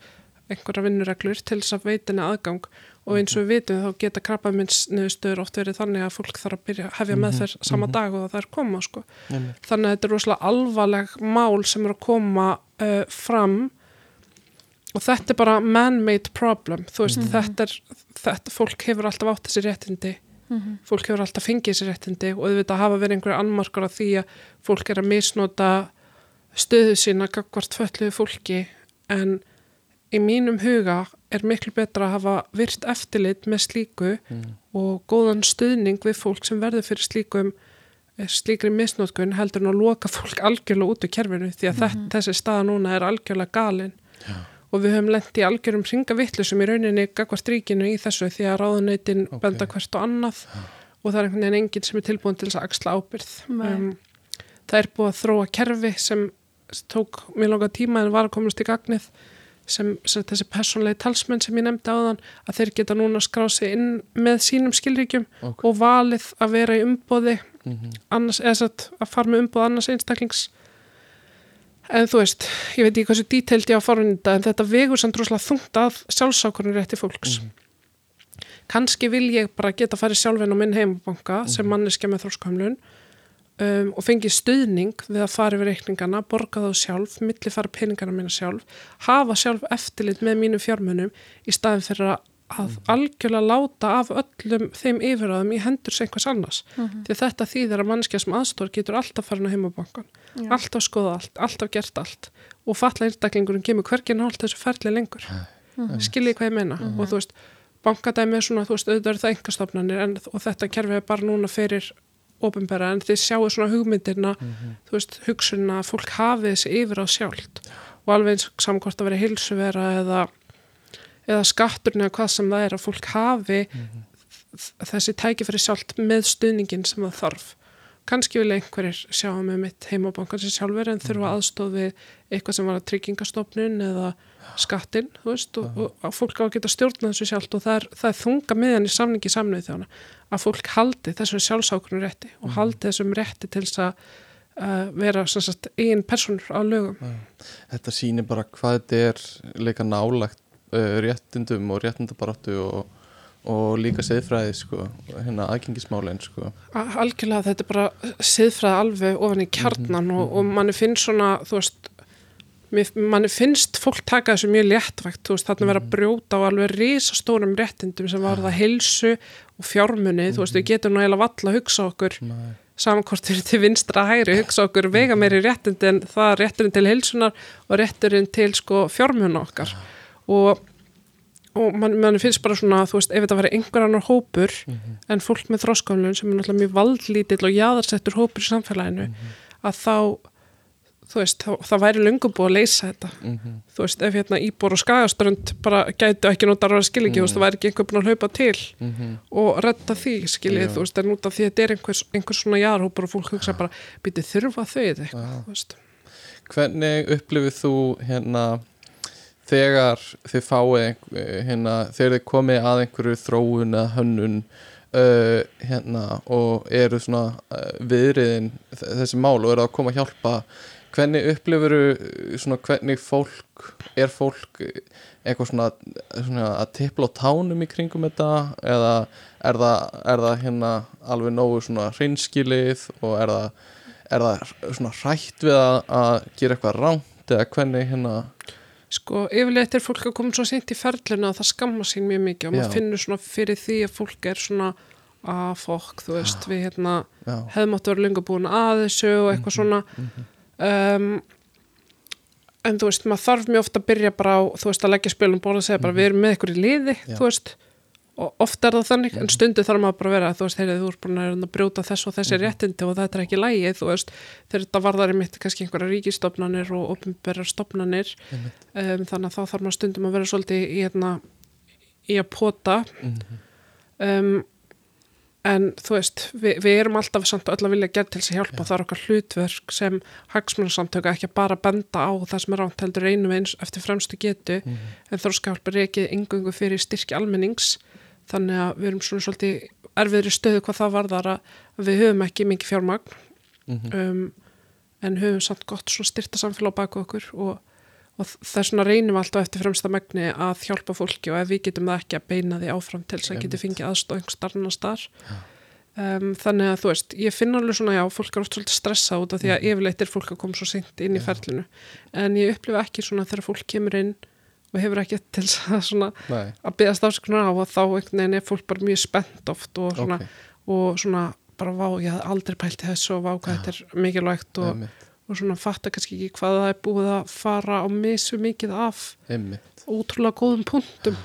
einhverja vinnureglur til þess að veitinni aðgang. Og eins og við vitum þá geta krabbamins niðurstöður oft verið þannig að fólk þarf að byrja hefja með þeir sama dag og það er koma, sko. Þannig að þetta er rosalega alvarleg mál sem er að koma uh, fram. Og þetta er bara man-made problem, þú veist, þetta er, þetta, fólk hefur alltaf átt þessi réttindi fólk hefur alltaf fengið þessi réttindi og auðvitað hafa verið einhverja annmarkar af því að fólk er að misnota stöðu sína gagvart fölluðu fólki. En í mínum huga er miklu betra að hafa virt eftirlit með slíku og góðan stuðning við fólk sem verður fyrir slíkum eh, slíkri misnótkun heldur en að loka fólk algjörlega út úr kerfinu því að mm þessi staða núna er algjörlega galin. Já. Og við höfum lent í algjörum ringavittlu sem í rauninni gagvart ríkinu í þessu því að ráðunautin Ok. benda hvert og annað og það er einhvern veginn enginn sem er tilbúin til þess að axla ábyrð um, það er búið að þróa kerfi sem tók mjög langa tíma en var að komast í gagnið sem, sem þessi persónlegi talsmenn sem ég nefndi áðan að þeir geta núna skráð sig inn með sínum skilríkjum Ok. og valið að vera í umbóði Mhm. annars, eða satt, að fara með umbóð annars einstaklings en þú veist, ég veit ekki hversu díteild ég á forunita en þetta vegur samt droslega þungt að sjálfsákurinn rétti fólks kannski vil ég bara geta að fara sjálfinn á minn heimabanka sem manneskja með þróskamlun um, og fengi stuðning við að fara yfir reikningana, borga þá sjálf milli fara peningana mína sjálf hafa sjálf eftirlit með mínu fjármunum í staðin fyrir að að algjörlega láta af öllum þeim yfiráðum í hendur sem einhvers annars. Því að þetta þýðir að mannskja sem aðstór getur alltaf farin á heimabankan Já. alltaf skoða allt, alltaf gert allt. Og falla einstaklingurinn kemur hverginn hálft þessu ferli lengur. Skiljið hvað ég meina? Og þú veist, bankadæmi er svona, þú veist, auðvitað eru það engastofnanir en, og þetta kerfi er bara núna fyrir ofinbæra en þið sjáu svona hugmyndirna þú veist, hugsunna að fólk hafi þessi yfir á sjálft. Og alveg eins samkvæmt að vera heilsuvera eða, eða skatturinn eða hvað sem það er að fólk hafi þessi tækifæri sjálft með stuðningin sem það þarf. Kannski vil einhverjir sjá með mitt heimabankan sem sjálfur en þurfa aðstof við eitthvað sem var að tryggingastofnun eða skattinn, þú veist, og, og, og fólk á að geta stjórna þessu sjálft og það er, það er þunga miðan í samningi samnöðu þjóna að fólk haldi þessum sjálfsákunum rétti og haldi þessum rétti til þess að uh, vera einn personur á lögum. Þetta sýnir bara hvað þetta er leika nálagt réttindum og réttindabaráttu og, og líka seðfræði sko, hérna aðgengismálin sko. Algjörlega þetta er bara siðfræði alveg ofan í kjarnan og, og manni finnst svona, þú veist, manni finnst fólk taka þessu mjög léttvægt, þú veist, þarna vera að brjóta á alveg risastórum réttindum sem var það heilsu og fjármunni, þú veist, við getum nú eiginlega valla að hugsa okkur Nei. samankvort fyrir til vinstra hægri, hugsa okkur vega meiri réttindi en það rétturinn til heilsunar og rétturinn til sko fjármunna okkar og, og man, man finnst bara svona, þú veist, ef þetta væri einhver annar hópur en fólk með þróskamlun sem er náttúrulega mjög valdlítill og jaðarsettur hópur í samfélaginu að þá þú veist, þá, það væri löngu búið að leysa þetta Mhm. þú veist, ef hérna íbor og skagaströnd bara gætu ekki nota ráða skiliki, þú veist, það væri ekki einhver búin að hlaupa til Mhm. og redda því, skiljið, Já. þú veist, en út af því að þetta er einhvers, einhvers svona jarhópur og fólk hugsa bara, býtið þurfa þau eða eitthvað, Já. þú veist. Hvernig upplifið þú hérna þegar þið fáið einhver, hérna, þegar þið komið að einhverju þróun eða hönnun uh, hérna og eru svona uh, viðriðin þessi mál og eru að koma að hjálpa hvernig upplifur svona hvernig fólk er fólk eitthvað svona, svona að tippla á tánum í kringum þetta? Eða er það, er það hérna alveg nógu svona hreinskilið og er það, er það svona hrætt við að, að gera eitthvað rámt eða hvernig hérna Sko, yfirleitt er fólk að koma svo sent í ferlinu að það skamma sín mjög mikið og Já. maður finnur svona fyrir því að fólk er svona að fólk, þú veist, við hérna já, hefðum áttu að vera lengur búin að þessu og eitthvað svona. um, en þú veist, maður þarf mjög ofta að byrja bara á, þú veist, að leggja spilum bóla og segja bara við erum með ykkur í liði, Já. þú veist og ofta er það þannig, en stundu þarf maður bara að vera þú veist, heyrið, þú ert búin að að brjóta þess og þessi réttindi og þetta er ekki lægi, þú veist. Þegar þetta varðar í mitt kannski einhverja ríkistofnanir og opinberjar stofnanir um, þannig að þá þarf maður stundum að vera svolítið í, hérna, í að pota. Um, en þú veist, við, við erum alltaf samt öll að vilja gera til að hjálpa. Og það er okkar hlutverk sem hagsmunarsamtöka ekki að bara benda á það sem er ránt heldur einum eins eftir fremstu getu. En þróskahjálp er ekki engungu fyrir styrki almennings þannig að við erum svona svolítið erfiðri stöðu hvað það varðar að við höfum ekki mikið fjármagn. Mhm. um, en höfum samt gott svona styrta samfélag á baku okkur og, og þess vegna reynum við alltaf eftir fremsta megni að hjálpa fólki og ef við getum það ekki að beina því áfram til þess að geti fengið aðstóð einhver starna starf um, þannig að þú veist, ég finn alveg svona já, fólk er oft svolítið stressað út af því að yfirleitt er fólk að koma svo sint inn í ferlinu. En ég upplifa ekki svona þegar fólk kemur inn og hefur ekki til að svona að byggast afsökunar á og þá einhvern veginn er fólk bara mjög spennt oft og svona, ok, og svona bara vá, ég hafði aldrei pælt í þessu og vá hvað þetta er mikilvægt og, og svona fatta kannski ekki hvað það er búið að fara á misu mikið af einmitt. ótrúlega góðum punktum.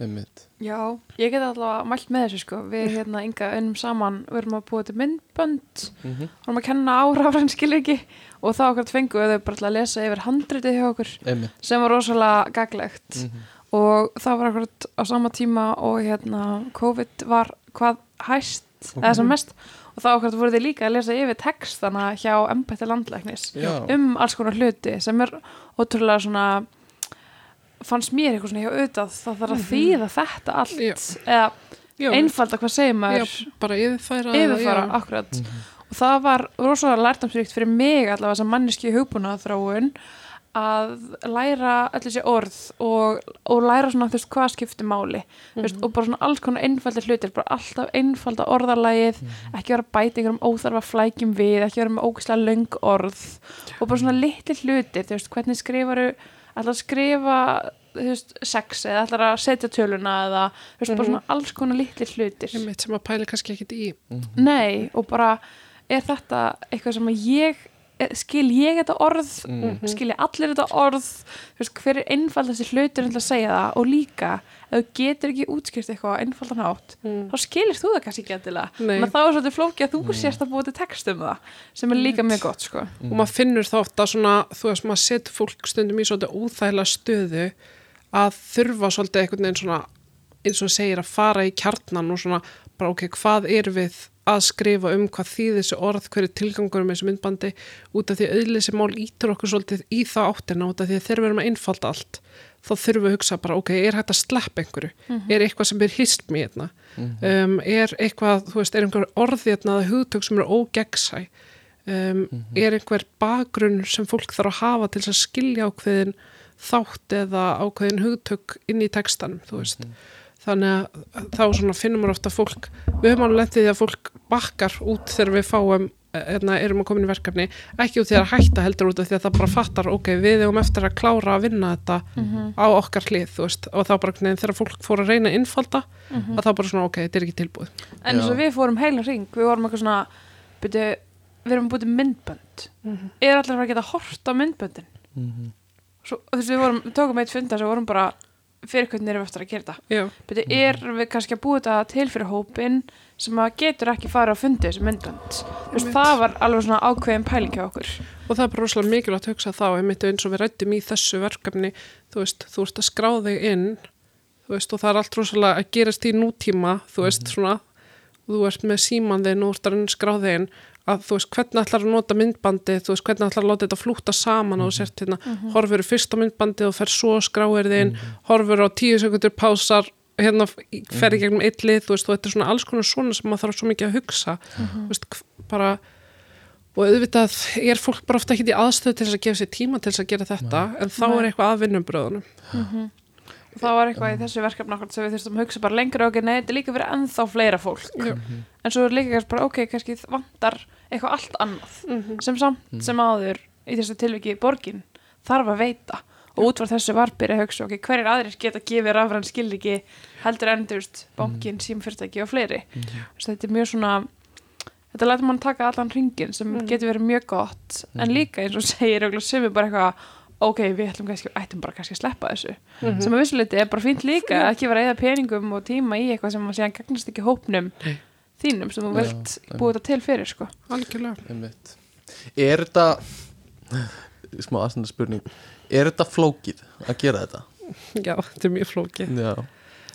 Einmitt Já, ég get allavega mælt með þessu sko. Við hérna ynga unnum saman við erum að búa til myndbönd mm -hmm. við erum að kenna á rafrænskilriki og þá okkur fengu þau bara að lesa yfir handritið hjá okkur einmitt. sem var rosalega gaglegt. Mm og það var akkurat á sama tíma og hérna COVID var hvað hæst eða sem mest. Og þá akkurat voru þið líka að lesa yfir textana hjá embætti landlæknis Já, um alls konar hluti sem er ótrúlega svona fannst mér eitthvað svona hjá auðvitað það þarf að þýða þetta allt Já. eða Já, einfalda hvað segir já, maður. bara yfirfæra yfirfara, já. akkurat. Og það var rosalega lærtamsvíkt fyrir mig allavega sem manneski hugbúna þráun að læra öll þessi orð og, og læra svona þú veist hvað skiptir máli. Mm veist, og bara svona alls konar einfaldir hlutir bara alltaf einfalda orðarlægið ekki vera bætingur um óþarfa flækjum við ekki vera með ógislega löng orð. Og bara svona litli hlutir þú veist hvernig skrifaru ætla að skrifa veist, sex eða ætla að setja töluna eða veist, bara svona alls konar litli hlutir. Einmitt sem að pæli kannski ekkit í. Nei, og bara er þetta eitthvað sem að ég skil ég þetta orð Mm. skil ég allir þetta orð veist, hver er einfald þessi hlutur til að segja það? Og líka, ef þú getur ekki útskrift eitthvað einfaldan hátt þá skilist þú það kannski ekki endilega. Þá er svolítið flóki að þú sérst að búa til text um það sem er líka mjög gott sko. og maður finnur þá ofta svona, þú veist, maður setur fólk stundum í svolítið óþægilega stöðu að þurfa svolítið einhvern veginn svona eins og segir að fara í kjarnan og svona bara ok, hvað er við að skrifa um hvað þýð þessi orð, hver er tilgangur með þessu myndbandi út af því auðlýsi mál ítur okkur svolítið í það áttina út af því að þegar við erum að einfalda allt þá þurfum við að hugsa bara ok, er hægt að sleppa einhverju, er eitthvað sem er hist mér hérna, um, er eitthvað þú veist, er einhver orði hérna eða hugtök sem eru ógeggsæ um, er einhver bakgrunn sem fólk þarf að hafa til þess að skilja ákveðin þátt eða ákveðin hugtök inn í textanum, þú veist þannig að þá svona finnum við ofta fólk við höfum alveg lendið því að fólk bakkar út þegar við fáum eðna, erum að koma inn í verkefni, ekki út því að hætta heldur út af því að það bara fattar, ok, við hefum eftir að klára að vinna þetta á okkar hlið, þú veist, og þá bara neðin, þegar fólk fór að reyna að innfalda, að þá bara svona, ok, þetta er ekki tilbúið. en og Já. við fórum heila ring við vorum eitthvað svona byrju, við erum til myndbönd. Er allir að að geta hort á myndböndin? Mhm. Svo, þú veist, við, vorum, við tókum eitt funda sem vorum bara fyrir hvernig erum við eftir að gera þetta. Já, Beti, er við kannski að búa þetta til fyrir hópin sem að getur ekki fara á fundi þessu veist, það var alveg svona ákveðin pæling hjá okkur. Og það er bara rosalega mikilvægt að hugsa þá, eins og við rættum í þessu verkefni, þú veist, þú ert að skrá þig inn, veist, og það er allt rosalega að gerast í nútíma, þú veist, svona, og þú ert með síman þinn og þú ert að reyna að skrá þig inn, að þú veist, hvernig ætlar að nota myndbandi, þú veist, hvernig ætlar að láta þetta flúta saman og þú sért hérna, horfur fyrst á myndbandi og fer svo skráir þinn, horfur á tíu sekundur pásar, hérna fer í gegnum eitt lið, þú veist, þetta er svona alls konar svona sem maður þarf svo mikið að hugsa, þú veist, bara og auðvitað er fólk bara ofta ekki í aðstöð til þess að gefa sér tíma til þess að gera þetta en þá er eitthvað að vinnumbröðunum og það var eitthvað í þessu verkefni okkur sem við þurftum að hugsa bara lengra og ok, nei, þetta er líka fyrir ennþá fleira fólk. Já. en svo er líka bara, ok, kannski vantar eitthvað allt annað. Mhm. sem samt sem áður í þessu tilviki borgin þarf að veita. Og út frá þessu var byrja að hugsa, ok, hverjir aðrir geta gefið rafræn skilriki heldur veist, bankin, símfyrirtæki og fleiri. Veist, þetta er mjög svona þetta lætur mann taka allan ringin sem getur verið mjög gott. En líka eins og segir örugglega sumir bara eitthvað ok, við ætlum kannski, ættum bara kannski að sleppa þessu. Sem að vissuleiti er bara fínt líka að ekki vera að eða peningum og tíma í eitthvað sem að síðan gagnast ekki hópnum þínum sem þú einmitt. búið þetta til fyrir sko. algjörlega. Einmitt. Er þetta smá aðstændar spurning Er þetta flókið að gera þetta? já, þetta er mjög flókið. Já,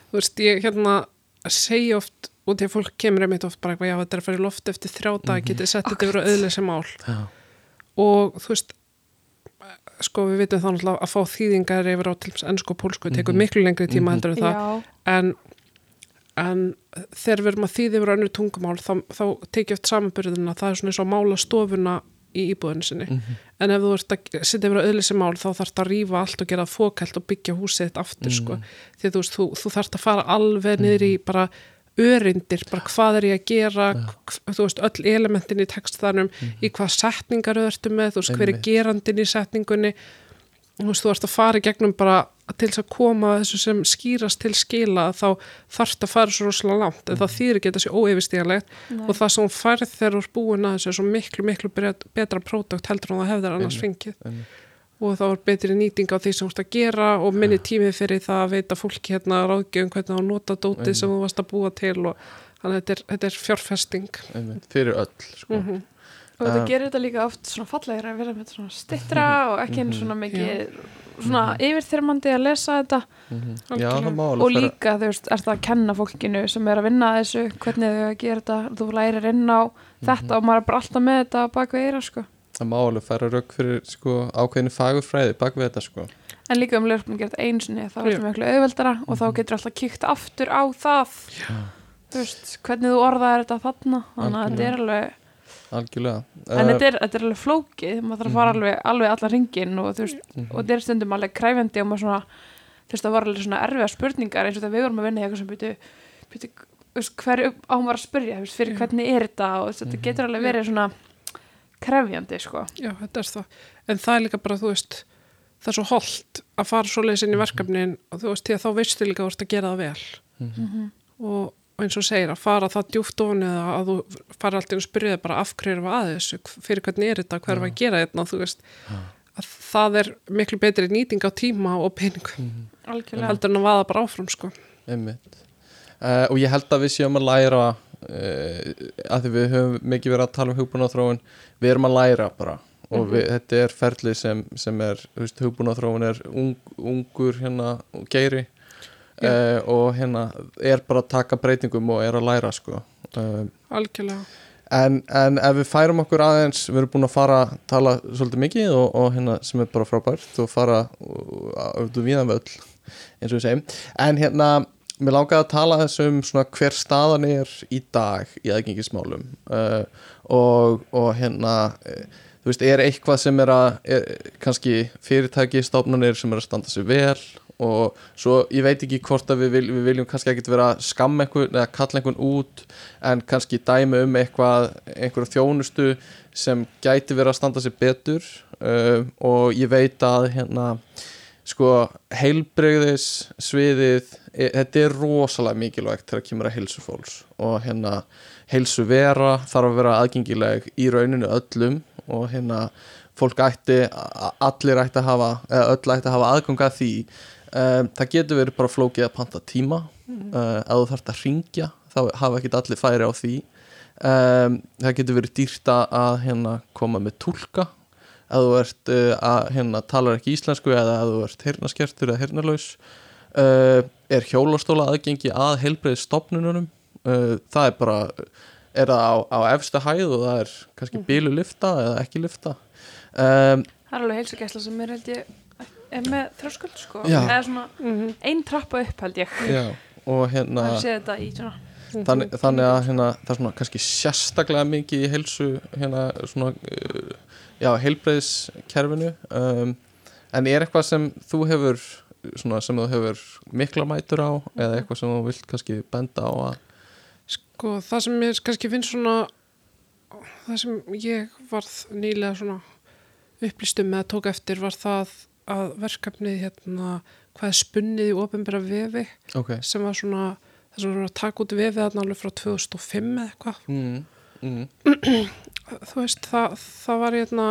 þú veist, ég hérna segja oft og þegar fólk kemur einmitt oft bara eitthvað, já, þetta er að fara í loft eftir þrjá dag, getið sett þetta yfir á auðleysi mál. Já, og þú veist sko við vitum þá náttúrulega að fá þýðingar yfir á til ennsku og pólsku, tekur miklu lengri tíma heldur en það. Já, en, en þegar við erum að þýði yfir önnur tungumál þá, þá tekið eftir samanbyrðina það er svona eins og mála stofuna í íbúðinu sinni. En ef þú ert að setja yfir að auðlýsi mál þá þarf að rífa allt og gera það fókælt og byggja húsið þitt aftur sko. því að þú, veist, þú, þú þarf að fara alveg niður í bara örindir, bara hvað er ég að gera hv- þú veist, öll elementin í textanum í hvað setningar þú ertu með þú veist, hver er gerandin í setningunni. Þú veist, þú ert að fara í gegnum bara til þess að koma að þessu sem skýrast til skila þá þarft að fara svo rosalega langt en það þýðir ekki að þetta sé óeyfistíðalegt Nei. og það sem hún færð þegar þú ert búin að þessu er svo miklu, miklu betra pródakt heldur en það hefðir annars fengið. einmitt. og þá er betri nýting á því sem þú ert að gera og minni tímið fyrir það að veita fólki hérna ráðgjöfum hvernig það að nota dótið sem þú varst að búa til og þannig að þetta er, þetta er fjárfesting. Fyrir öll sko. mm og þetta Uh, gerir þetta líka oft svona fallegra að vera með svona stittra og ekki einu svona mikið svona yfirþyrmandi að lesa þetta. Mhm. Já, og líka þú veist, ert það að kenna fólkinu sem er að vinna að þessu, hvernig þau að gera þetta þú lærir inn á þetta og maður er bara alltaf með þetta bak við eira sko. Það má alveg fara rauk fyrir sko, ákveðinu fagurfræði bak við þetta sko. en líka um lögum gert einu sinni þá er þetta miklu auðveldara og þá getur alltaf kíkt aftur á það. Þú veist, hvernig þú orðaðir þetta þarna þannig að þetta er alveg algjörlega en Uh, þetta er, þetta er alveg flókið maður þarf að fara alveg, alveg allar ringin og, þú veist, mhm. og þetta er stundum alveg kræfandi og maður svona, þú veist, það var alveg svona erfiða spurningar eins og þegar við vorum að vinna í eitthvað sem byrju, byrju hverju á maður að spurja, þú veist, fyrir Já. hvernig er þetta og þú veist, þetta getur alveg verið svona krefjandi, sko Já, þetta er það. En það er líka bara, þú veist, það er svo holdt að fara svo leiðis inn í verkefnin og þú veist, því að þá veistu líka að þú ert að gera það vel. Mhm. Og, og eins og segir, að fara það djúft ofan eða að þú fara alltaf og spyrja bara af hverju við að þessu, fyrir hvernig er þetta, hvað er að gera þetta, þú veist, að það er miklu betri nýting á tíma og peningum algjörlega. heldur en að vaða bara áfram, sko. Uh, og ég held að við séum að læra uh, að því við höfum mikið verið að tala um hugbúnaþróun við erum að læra bara. Og við, þetta er ferlið sem, sem er hugbúnaþróun er ung, ungur hérna og geiri uh, og hérna er bara að taka breytingum og er að læra sko. Uh, Algjörlega. en, en ef við færum okkur aðeins við erum búin að fara að tala svolítið mikið og, og hérna sem er bara frábært og fara út úr víðan völl eins og við segjum. En hérna, mér langaði að tala þessum svona hver staðan er í dag í aðgengismálum. Uh, og, og hérna þú veist, er eitthvað sem er að er, kannski fyrirtæki, stofnunir sem er að standa sig vel og svo ég veit ekki hvort að við, vil, við viljum kannski ekkert vera að skamma einhvern eða kalla einhvern út en kannski dæmi um eitthvað einhverja þjónustu sem gæti verið að standa sig betur uh, og ég veit að hérna sko heilbreyðis sviðið, e, þetta er rosalega mikilvægt þegar kemur að heilsu fólks og hérna heilsu vera þarf að vera aðgengileg í rauninu öllum og hérna fólk ætti, allir ætti að hafa eða öll ætti að hafa aðgang að því um, það getur verið bara flókið að panta tíma. Uh, að þú þarft að ringja þá hafa ekki allir færi á því. Um, það getur verið dýrt að- hérna koma með túlka. Að þú ert uh, að hérna talar ekki íslensku eða að þú ert heyrnaskertur eða heyrnalaus uh, er hjólastóla aðgengi að heilbreið stopnununum uh, það er bara er það á, á efsta hæð og það er kannski bílu lifta eða ekki lifta? Um, það er alveg heilsugæsla sem er held ég með þröskuld, sko. Eða svona Mm ein trappa upp, held ég. Já, og hérna í þannig, þannig að hérna, það er svona kannski sérstaklega mikið í heilsu hérna svona uh, já, heilbreiðskerfinu um, en er eitthvað sem þú hefur svona sem þú hefur mikla mætur á eða eitthvað sem þú vilt kannski benda á að Sko, það sem mér kannski finnst svona það sem ég varð nýlega svona upplýstum með að tóka eftir var það að verkefnið hérna hvað er spunnið í ofinbæra vefi ok. sem var svona það sem var að taka út vefið þarna alveg frá 2005 eða eitthvað. Mm, mm, þú veist, það, það var hérna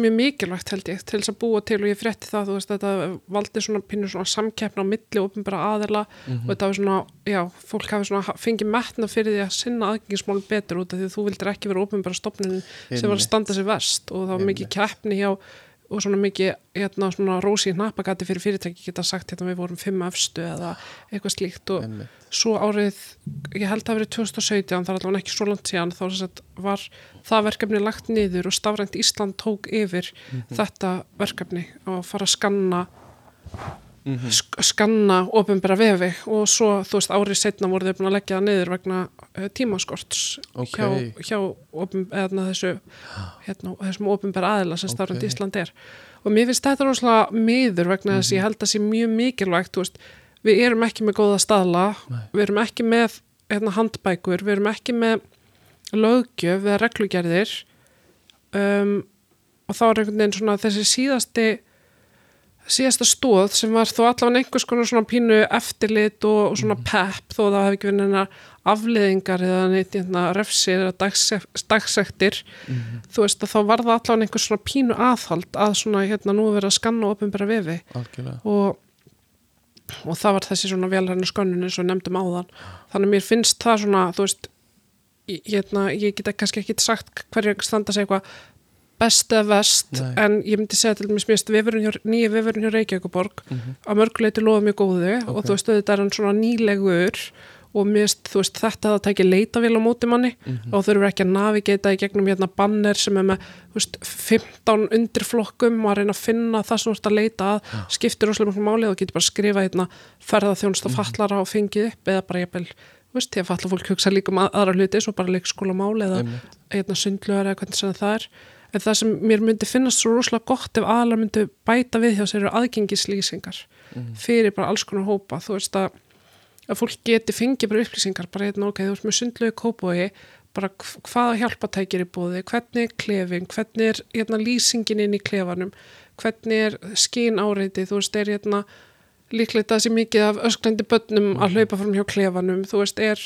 mjög mikilvægt held ég til þess að búa til. Og ég frétti það, þú veist, þetta valdi svona pinnur svona samkeppna á milli ofinbæra aðila. Og þetta var svona, já, fólk hafi svona fengið metna fyrir því að sinna aðgengismálum betur út af því að þú vildir ekki vera ofinbæra stopnin sem var að standa sig verst. Og það var mikið keppni hjá og svona mikið, hérna, svona rósi hnappagati fyrir fyrirtæki geta sagt hérna við vorum fimm efstu eða eitthvað slíkt og einmitt. svo árið, ég held að það verið 2017, það er allavega ekki svo langt síðan þá sagt, var það verkefni lagt niður og Stafrænt Ísland tók yfir þetta verkefni að fara að skanna Mhm. sk skanna ofinbæra vefi og svo þú veist árið setna voru þau búin að leggja það niður vegna uh, tímaskorts Ok. hjá, hjá eðna, þessu hérna, þessum ofinbæra aðila sem Stafrænt Ok. Ísland er og mér finnst þetta rosalega miður vegna þess að ég held að sé mjög mikilvægt veist, við erum ekki með góða staðla Nei. við erum ekki með hérna, handbækur, við erum ekki með löggjöf eða reglugerðir um, og þá er einhvern veginn svona þessi síðasti síðasta stóð sem var þó allavega einhvers konar svona pínu eftirlit og, og svona pepp þó það hefði ekki verið neina afleðingar eða neitt hérna, refsir eða dagsek, dagsektir. Þú veist að þá var það allavega einhvers svona pínu aðhald að svona hérna nú er verið að skanna og opinbera vefi. Og, og það var þessi svona velræðinu skönnun eins og nefndum áðan. Þannig að mér finnst það svona þú veist ég, hérna, ég geta kannski ekki sagt hverju standa sig eitthvað best eða vest Nei. en ég myndi segja til mér hjá, nýja vefurinn hjá Reykjavíkuborg að mörguleiti lofa mjög góðu og Ok. þú veist auðvitað er hann svona nýlegur og mér finnst þú veist þetta að tækja leita vel á móti manni og þurfur ekki að navigata í gegnum hérna banner sem er með veist, 15 undirflokkum og að reyna að finna það sem þú ert að leita að skiptir rosalega mjög máli og getur bara að skrifa hérna ferðaþjónust og fallara og fengið upp eða bara jafnvel, þú veist, að falla fólk hugsa líka um að- aðra hluti, svo bara leikskóla máli eða hérna sundlugar eða hvernig sem það er en það sem mér myndi finnast svo rosalega gott ef aðalar myndi bæta við hjá sér eru aðgengislýsingar fyrir bara alls konar hópa. Þú veist að, að fólk geti fengið bara upplýsingar bara hérna ok, þú veist með sundlugu kópói bara hv- hvaða hjálpatækir er búið hvernig er klefin, hvernig er hérna, lýsingin inn í klefanum hvernig er skín áreiti þú veist, er hérna líklegt að sé mikið af ösklandi börnum að hlaupa fram hjá klefanum, þú veist, er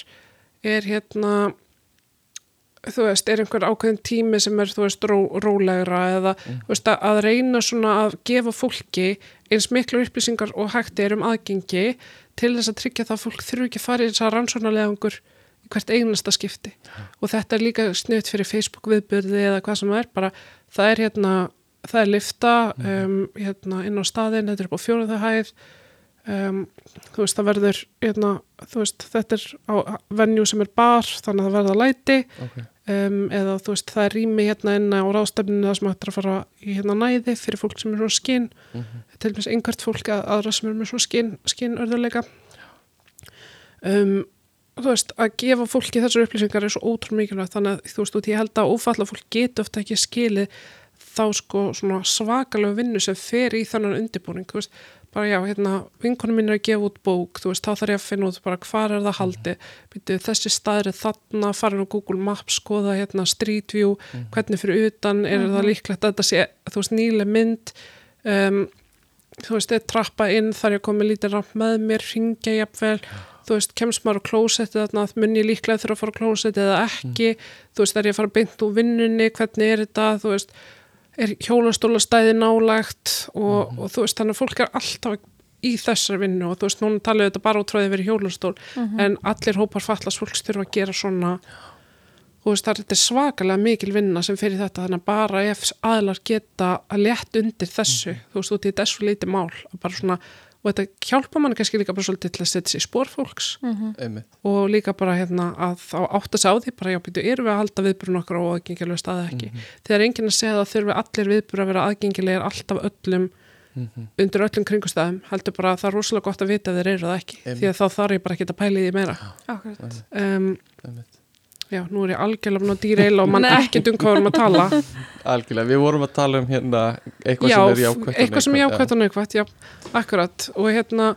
er hérna þú veist, er einhver ákveðin tími sem er, þú veist, ró, rólegra eða, þú veist, að, að reyna svona að gefa fólki eins miklu upplýsingar og hægt er um aðgengi til þess að tryggja það að fólk þurfi ekki að fara í þess að rannsónalegangur í hvert einasta skipti. Og þetta er líka snutt fyrir Facebook viðbyrði eða hvað sem er, bara það er hérna, það er lifta um, hérna inn á staðin, þetta er upp á fjóruða hæð um, þú veist, það verður hérna, þú veist, þetta er á venju sem er bar, þannig að það verða læti. Ok, um, eða þú veist, það er rými hérna inn á ráðstefninu það sem hættir að fara í hérna næði fyrir fólk sem er svona skinn til dæmis einhvert fólk að aðra sem er með svona skinn skinn örðuleika um, þú veist, að gefa fólki þessar upplýsingar er svo ótrúlega mikilvægt þannig að þú veist, út ég held að ófalla fólk geti ofta ekki skilið þá sko svona svakalega vinnu sem fer í þannan undirbúning, þú veist, bara já, hérna, vinkonum mín er að gefa út bók, þú veist, þá þarf ég að finna út bara hvar er það haldið, byrju, þessi staður er þarna, farin á Google Maps, skoða hérna Street View, hvernig fyrir utan er það líklegt að þetta sé, þú veist, nýlega mynd, um, þú veist, eða trappa inn, þar ég að koma lítið ramp með mér, ringja jafnvel, þú veist, kemst maður á klósetti þarna, mun ég líklega þurfa að fara á klósetti eða ekki, þú veist, er ég að fara beint úr vinnunni, hvernig er þetta, þú veist, er hjólastólastæði nálægt og, og þú veist, þannig að fólk er alltaf í þessar vinnu og þú veist, núna talaðu þetta bara útráði verið hjólastól, en allir hópar fallast fólks þurfa að gera svona. Þú veist, það er þetta er svakalega mikil vinna sem fyrir þetta, þannig að bara ef aðlar geta að létt undir þessu þú veist, út í þessu leiti mál að bara svona, og þetta hjálpa mann kannski líka bara svolítið til að setja sér í spór fólks. Einmitt. Og líka bara hérna að þá átt að segja á því bara já, býtu, erum við að halda viðburun okkur á aðgengilega staði ekki. Þegar enginn að segja að þurfi allir viðbur að vera aðgengilegir alltaf öllum undir öllum kringustæðum, heldur bara að það er rosalega gott að vita að þeir eru það ekki, Einmitt. því að þá þarf ég bara ekki að pæla í því meira. Akkurat. Um, já, nú er ég algjörlega ná dýreila og mann ekki um hvað við erum að tala. algjörlega, við vorum að tala um hérna eitthvað já, sem er jákvæmt og eitthvað sem er jákvæmt og neikvægt, já, akkurat og hérna,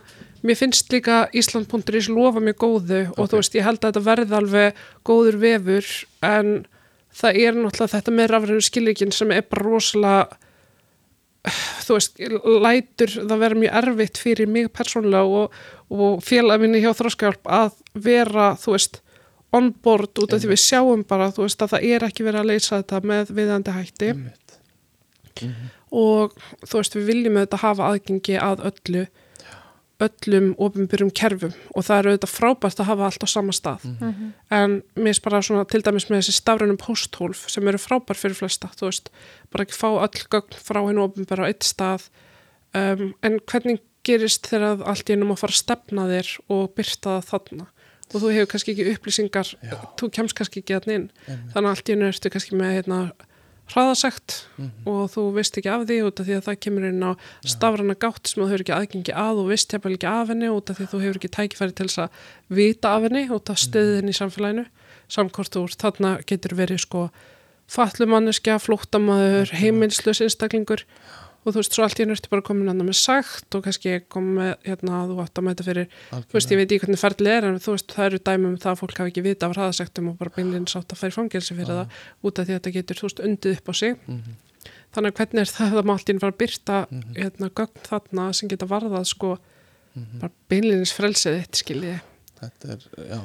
mér finnst líka Ísland.is lofa mjög góðu og Ok. þú veist, ég held að þetta verði alveg góður vefur en það er náttúrulega þetta með rafrænu skilíkin sem er bara rosalega þú veist, lætur það vera mjög erfitt fyrir mig persónulega og, og félagminni hjá þróskahjálp að vera, þú veist on board út af því við sjáum bara þú veist að það er ekki verið að leysa þetta með viðandi hætti. Einmitt. og þú veist við viljum auðvitað hafa aðgengi að öllu öllum ofinbyrjum kerfum. Og það er auðvitað frábært að hafa allt á sama stað. En mér er bara svona til dæmis með þessi stafrænum posthólf sem eru frábær fyrir flesta, þú veist bara ekki fá öll gögn frá hennu ofinbyrja á eitt stað. Um, en hvernig gerist þegar að allt í ennum að fara að stefna þér og byrta það þarna og þú hefur kannski ekki upplýsingar Já. þú kemst kannski ekki að inn. Einmitt. þannig að allt í ennu ertu kannski með hérna, hraðasekt og þú veist ekki af því út af því að það kemur inn á stafrana gátt sem þú hefur ekki aðgengi að og veist hefur ekki af henni út af því að þú hefur ekki tækifæri til þess að vita af henni út af stöðin í samfélaginu. Samkvort úr þarna getur verið sko fallumanneskja, flóttamaður, heimilslös einstaklingur og þú veist, svo allt í enn ertu bara komin hann með sagt og kannski kom með, hérna, þú átt að mæta fyrir þú veist, ég veit ekki hvernig ferðli er en þú veist, það eru dæmi um það að fólk hafi ekki vita af hraðasektum og bara beinlega sátt að færi fangelsi fyrir það út af því að þetta getur, þú veist, undið upp á sig. Þannig að hvernig er það að máltíðin fara að byrta Mhm. hérna, gögn þarna sem geta varðað sko Mhm. bara beinlinis frelsið þitt skiljiði þetta, er, já,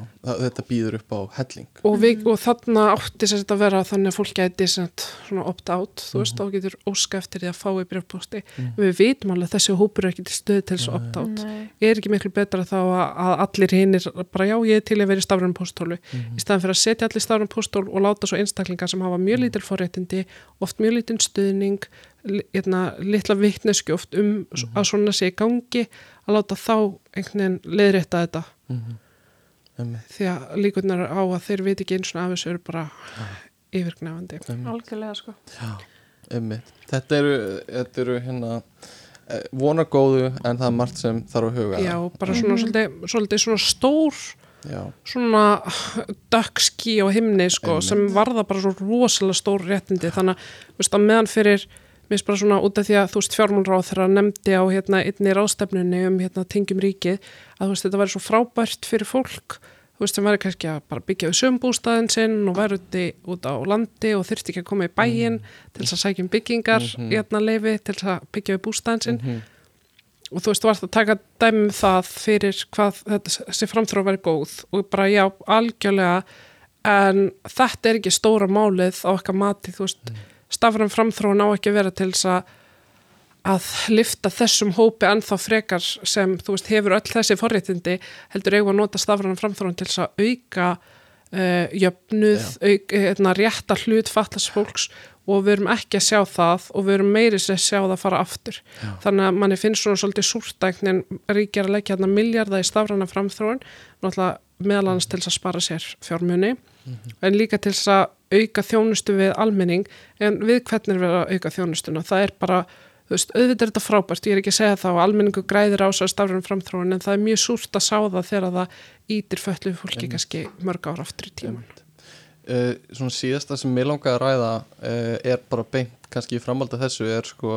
þetta býður upp á helling og, við, og þarna átti sér þetta að vera þannig að fólk gæti svona opt-out þú veist, þá getur óska eftir því að fá í brefposti Mhm. við vitum alveg að þessi hópur er ekki til stöð til þess Nei. opt-out Nei. er ekki miklu betra þá að, að allir hinnir bara já, ég er til að vera í stafrænum póstólu Mhm. í staðan fyrir að setja allir í stafrænum póstól og láta svo einstaklingar sem hafa mjög lítil forréttindi oft mjög lítil stuðning li- hérna, litla vitnesku oft um að svona sé gangi að láta þá einhvern veginn leiðrétta þetta Mhm. Einmitt, því að líkurnar á að þeir veit ekki eins og af þessu eru bara yfirgnefandi einmitt. algjörlega sko. Já. Þetta eru, þetta eru hérna eh, vonar góðu en það er margt sem þarf að huga já, bara svona svolítið, svolítið svona stór Já, svona dökkski á himni sko, sem varða bara svo rosalega stór réttindi. Þannig að meðan fyrir mér finnst bara svona út af því að þú veist fjármálráð þegar að nefndi á hérna einni ráðstefnunni um hérna tingjum ríkið að þú veist þetta væri svo frábært fyrir fólk þú veist sem væri kannski að bara byggja við sömbústaðin sinn og væri úti út á landi og þyrfti ekki að koma í bæinn til þess að sækja um byggingar Mhm. hérna leifi til þess að byggja við bústaðin sinn Mhm. og þú veist, þú varst að taka dæmi um það fyrir hvað þetta, þessi framþróð verið góð og bara já, algjörlega en þetta er ekki stóra málið á okkar mati, þú veist mm. Stafran framþróun á ekki að vera til þess að að lifta þessum hópi ennþá frekar sem, þú veist, hefur öll þessi forréttindi, heldur eigum að nota stafran framþróun til þess að auka uh, jöfnuð, auk, hérna, rétta hlut fatlas fólks og við erum ekki að sjá það og við erum meiri sér að sjá það fara aftur. Já. þannig að manni finnst svona svolítið súrtæknin ríkjar að leggja hérna miljardar í stafrana framþróun náttúrulega meðal annars til þess að spara sér fjármunni en líka til þess að auka þjónustu við almenning. En við hvernig er verið að auka þjónustuna? Það er bara, þú veist, auðvitað er þetta frábært. Ég er ekki að segja það og almenningu græðir á svo stafrana framþróun en það er mjög súrt að sá það þegar það ítir föllu fólki kannski mörg ára aftur í tíman uh, svona síðasta sem mér langaði að ræða uh, er bara beint kannski í framhaldi af þessu er sko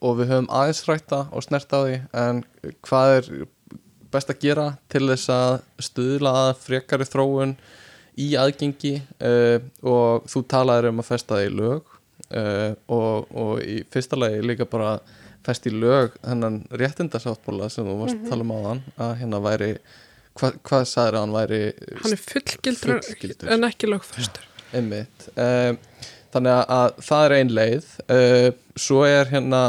og við höfum aðeins rætta og snert á því en hvað er best að gera til þess að stuðla að frekari þróun í aðgengi uh, og þú talaðir um að festa það í lög uh, og, og í fyrsta lagi líka bara fest í lög þennan réttindasáttbóla sem þú varst að tala um áðan að hérna væri hva, hvað sagður að hann væri hann er fullgildur, Fullgildur. en ekki lögfæstur einmitt. Um, þannig að, að það er ein leið. Svo er hérna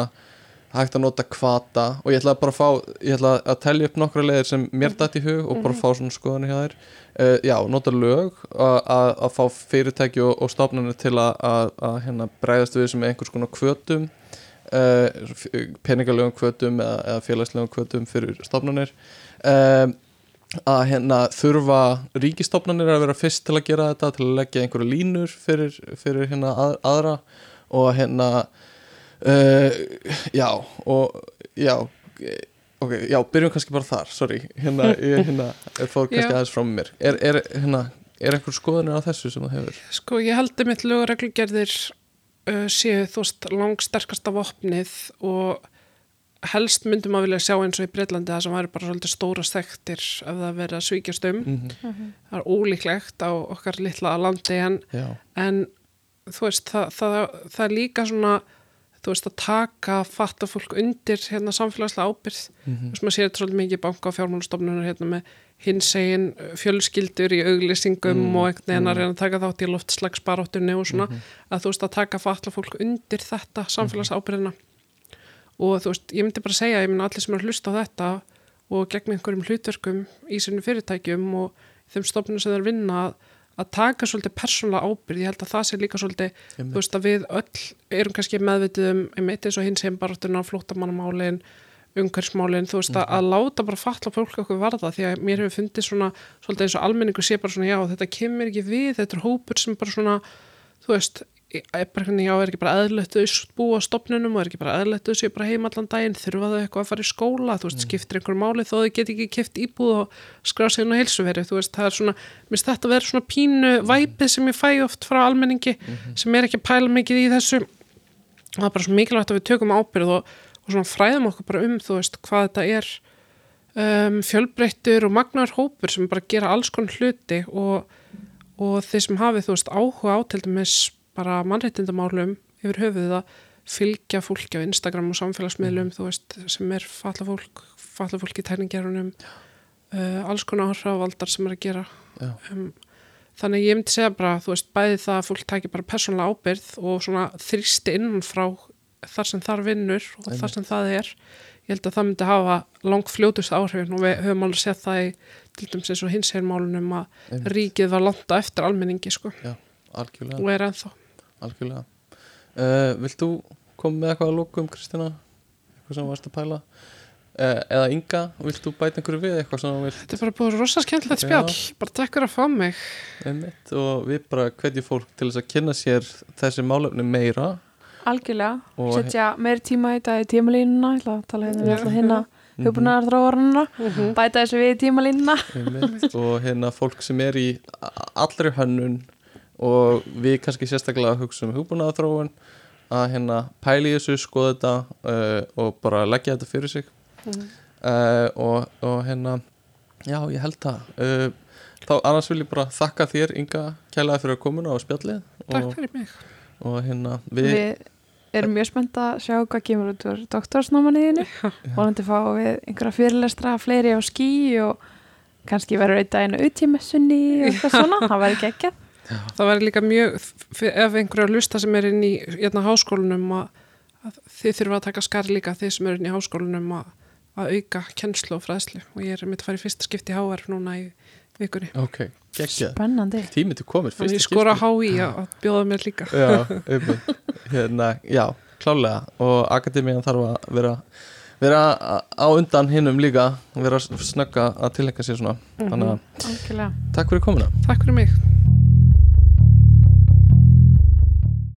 hægt að nota kvata og ég ætla bara að fá ég ætla að telja upp nokkra leiðir sem mér dætt í hug og bara fá svona skoðanir hjá þér. Uh, já, nota lög að, fá fyrirtæki og, og stofnarnir til að, hérna, bregðast við sem einhvers konar kvötum uh, peningalögum kvötum eða, eða félagslegum kvötum fyrir stofnarnir um, að hérna þurfa ríkistofnanir að vera fyrst til að gera þetta til að leggja einhverju línur fyrir, fyrir hérna að, aðra og hérna uh, já og já eh, ok, já, byrjum kannski bara þar sorry, hérna, ég hérna fór kannski aðeins frá mér. Er, er, hérna, er einhver skoðunir á þessu sem það hefur? Sko, ég held að mitt lögureglugerðir uh, séu þú veist langsterkasta vopnið og helst myndum að vilja sjá eins og í Breitlandi það sem væri bara svolítið stóra sektir ef það verið að svíkjast um. mm Það er ólíklegt á okkar litla landi en, já, en þú veist, það, það, það er líka svona þú veist að taka fatta fólk undir hérna samfélagslega ábyrð mm þú veist maður sér þetta svolítið mikið í banka og fjármálastofnunar hérna með hins egin fjölskyldur í auglýsingum Mm, og einhvern veginn mm. að reyna að taka þátt í loftslagsbaróttunni og svona. Mhm. að þú veist að taka fatla fólk undir þetta samfélagsábyrðina og þú veist, ég myndi bara segja, ég myndi allir sem er að hlusta á þetta og gegn einhverjum hlutverkum í sinu fyrirtækjum og þeim stofnum sem þeir vinna að, að taka svolítið persónlega ábyrð, ég held að það sé líka svolítið þú veist að við öll erum kannski meðvitið um einmitt eins og hins heim baróttuna, flóttamannamálin umhverfsmálin, þú veist að, að láta bara fatla fólk okkur varða því að mér hefur fundið svona, svolítið eins og almenningu sé bara svona já, þetta kemur ekki við, þetta er hópur sem bara svona, þú veist er bara hvernig já, er ekki bara eðlögt þau búa stopnunum og er ekki bara eðlögt þau séu bara heim allan daginn, þurfa þau eitthvað að fara í skóla? Þú veist, skiptir einhver máli þó þau get ekki kift íbúð og skrá sig inn á heilsuveri þú veist, það er svona, minnst þetta að vera svona pínu væpið sem ég fæ oft frá almenningi sem er ekki að pæla mikið í þessu. Það er bara svo mikilvægt að við tökum ábyrð og, og svona fræðum okkur bara um þú veist, hvað þetta er um, fjölbreyttur og magnar bara mannréttindamálum yfir höfuð að fylgja fólki á Instagram og samfélagsmiðlum þú veist, sem er falla fólk falla fólk í tækningerunum uh, alls konar áhrifavaldar sem er að gera. Já. um, þannig ég myndi segja bara, þú veist, bæði það að fólk tæki bara persónlega ábyrð og svona þrýsti innan frá þar sem þar vinnur og Einmitt. þar sem það er. Ég held að það myndi hafa lang fljótust áhrifin og við höfum alveg sett það í til dæmis eins og hins málunum að Einmitt. ríkið var landa eftir almenningi sko. Algjörlega, og er ennþá algjörlega. Uh, Vilt þú koma með eitthvað að lókum Kristina? Eitthvað sem varst að pæla? Uh, eða Inga, vilt þú bæta einhverju við eitthvað sem þú vilt Þetta er bara búið rosa skemmtilegt Já. spjall, bara takk fyrir að fá mig. einmitt og við bara hvetjum fólk til þess að kynna sér þessi málefni meira algjörlega, Og- setja meiri tíma í þetta í tímalínuna, ég ætla að tala hérna alltaf hérna Mhm. hugbúnaðar þróarana, Mhm. bæta þessu við í tímalínuna einmitt, og hérna fólk sem er í allri hönnun og við kannski sérstaklega hugsa um hugbúnaðarþróun að hérna pæli þessu, skoða þetta uh, og bara leggja þetta fyrir sig. Mhm. uh, og, og hérna já, ég held það. Uh, þá annars vil ég bara þakka þér Inga kælaði fyrir að komuna á spjallið. Takk fyrir mig. og hérna við, við erum mjög spennt að sjá hvað kemur út úr doktorsnámanniðinu vonandi fá við einhverja fyrirlestra fleiri á skí og kannski verður einn daginn auðtímessunni og eitthvað svona, það verður ekki ekki Það væri líka mjög, ef einhverja lusta sem er inn í hérna, háskólanum að, að þið þurfa að taka skar líka þið sem er inn í háskólanum að, að auka kennslu og fræðslu. Og ég er mitt að fara í fyrsta skipti HR núna í vikunni. ok, geggjað. Spennandi. Tími til komið, Þannig ég fyrsta skora skipti. hái að, að bjóða mér líka. já, hérna, já, klálega og akademían þarf að vera vera á undan hinnum líka vera snögga að tilhenga sér svona. Þannig að algjörlega. takk fyrir komuna. Takk fyrir mig.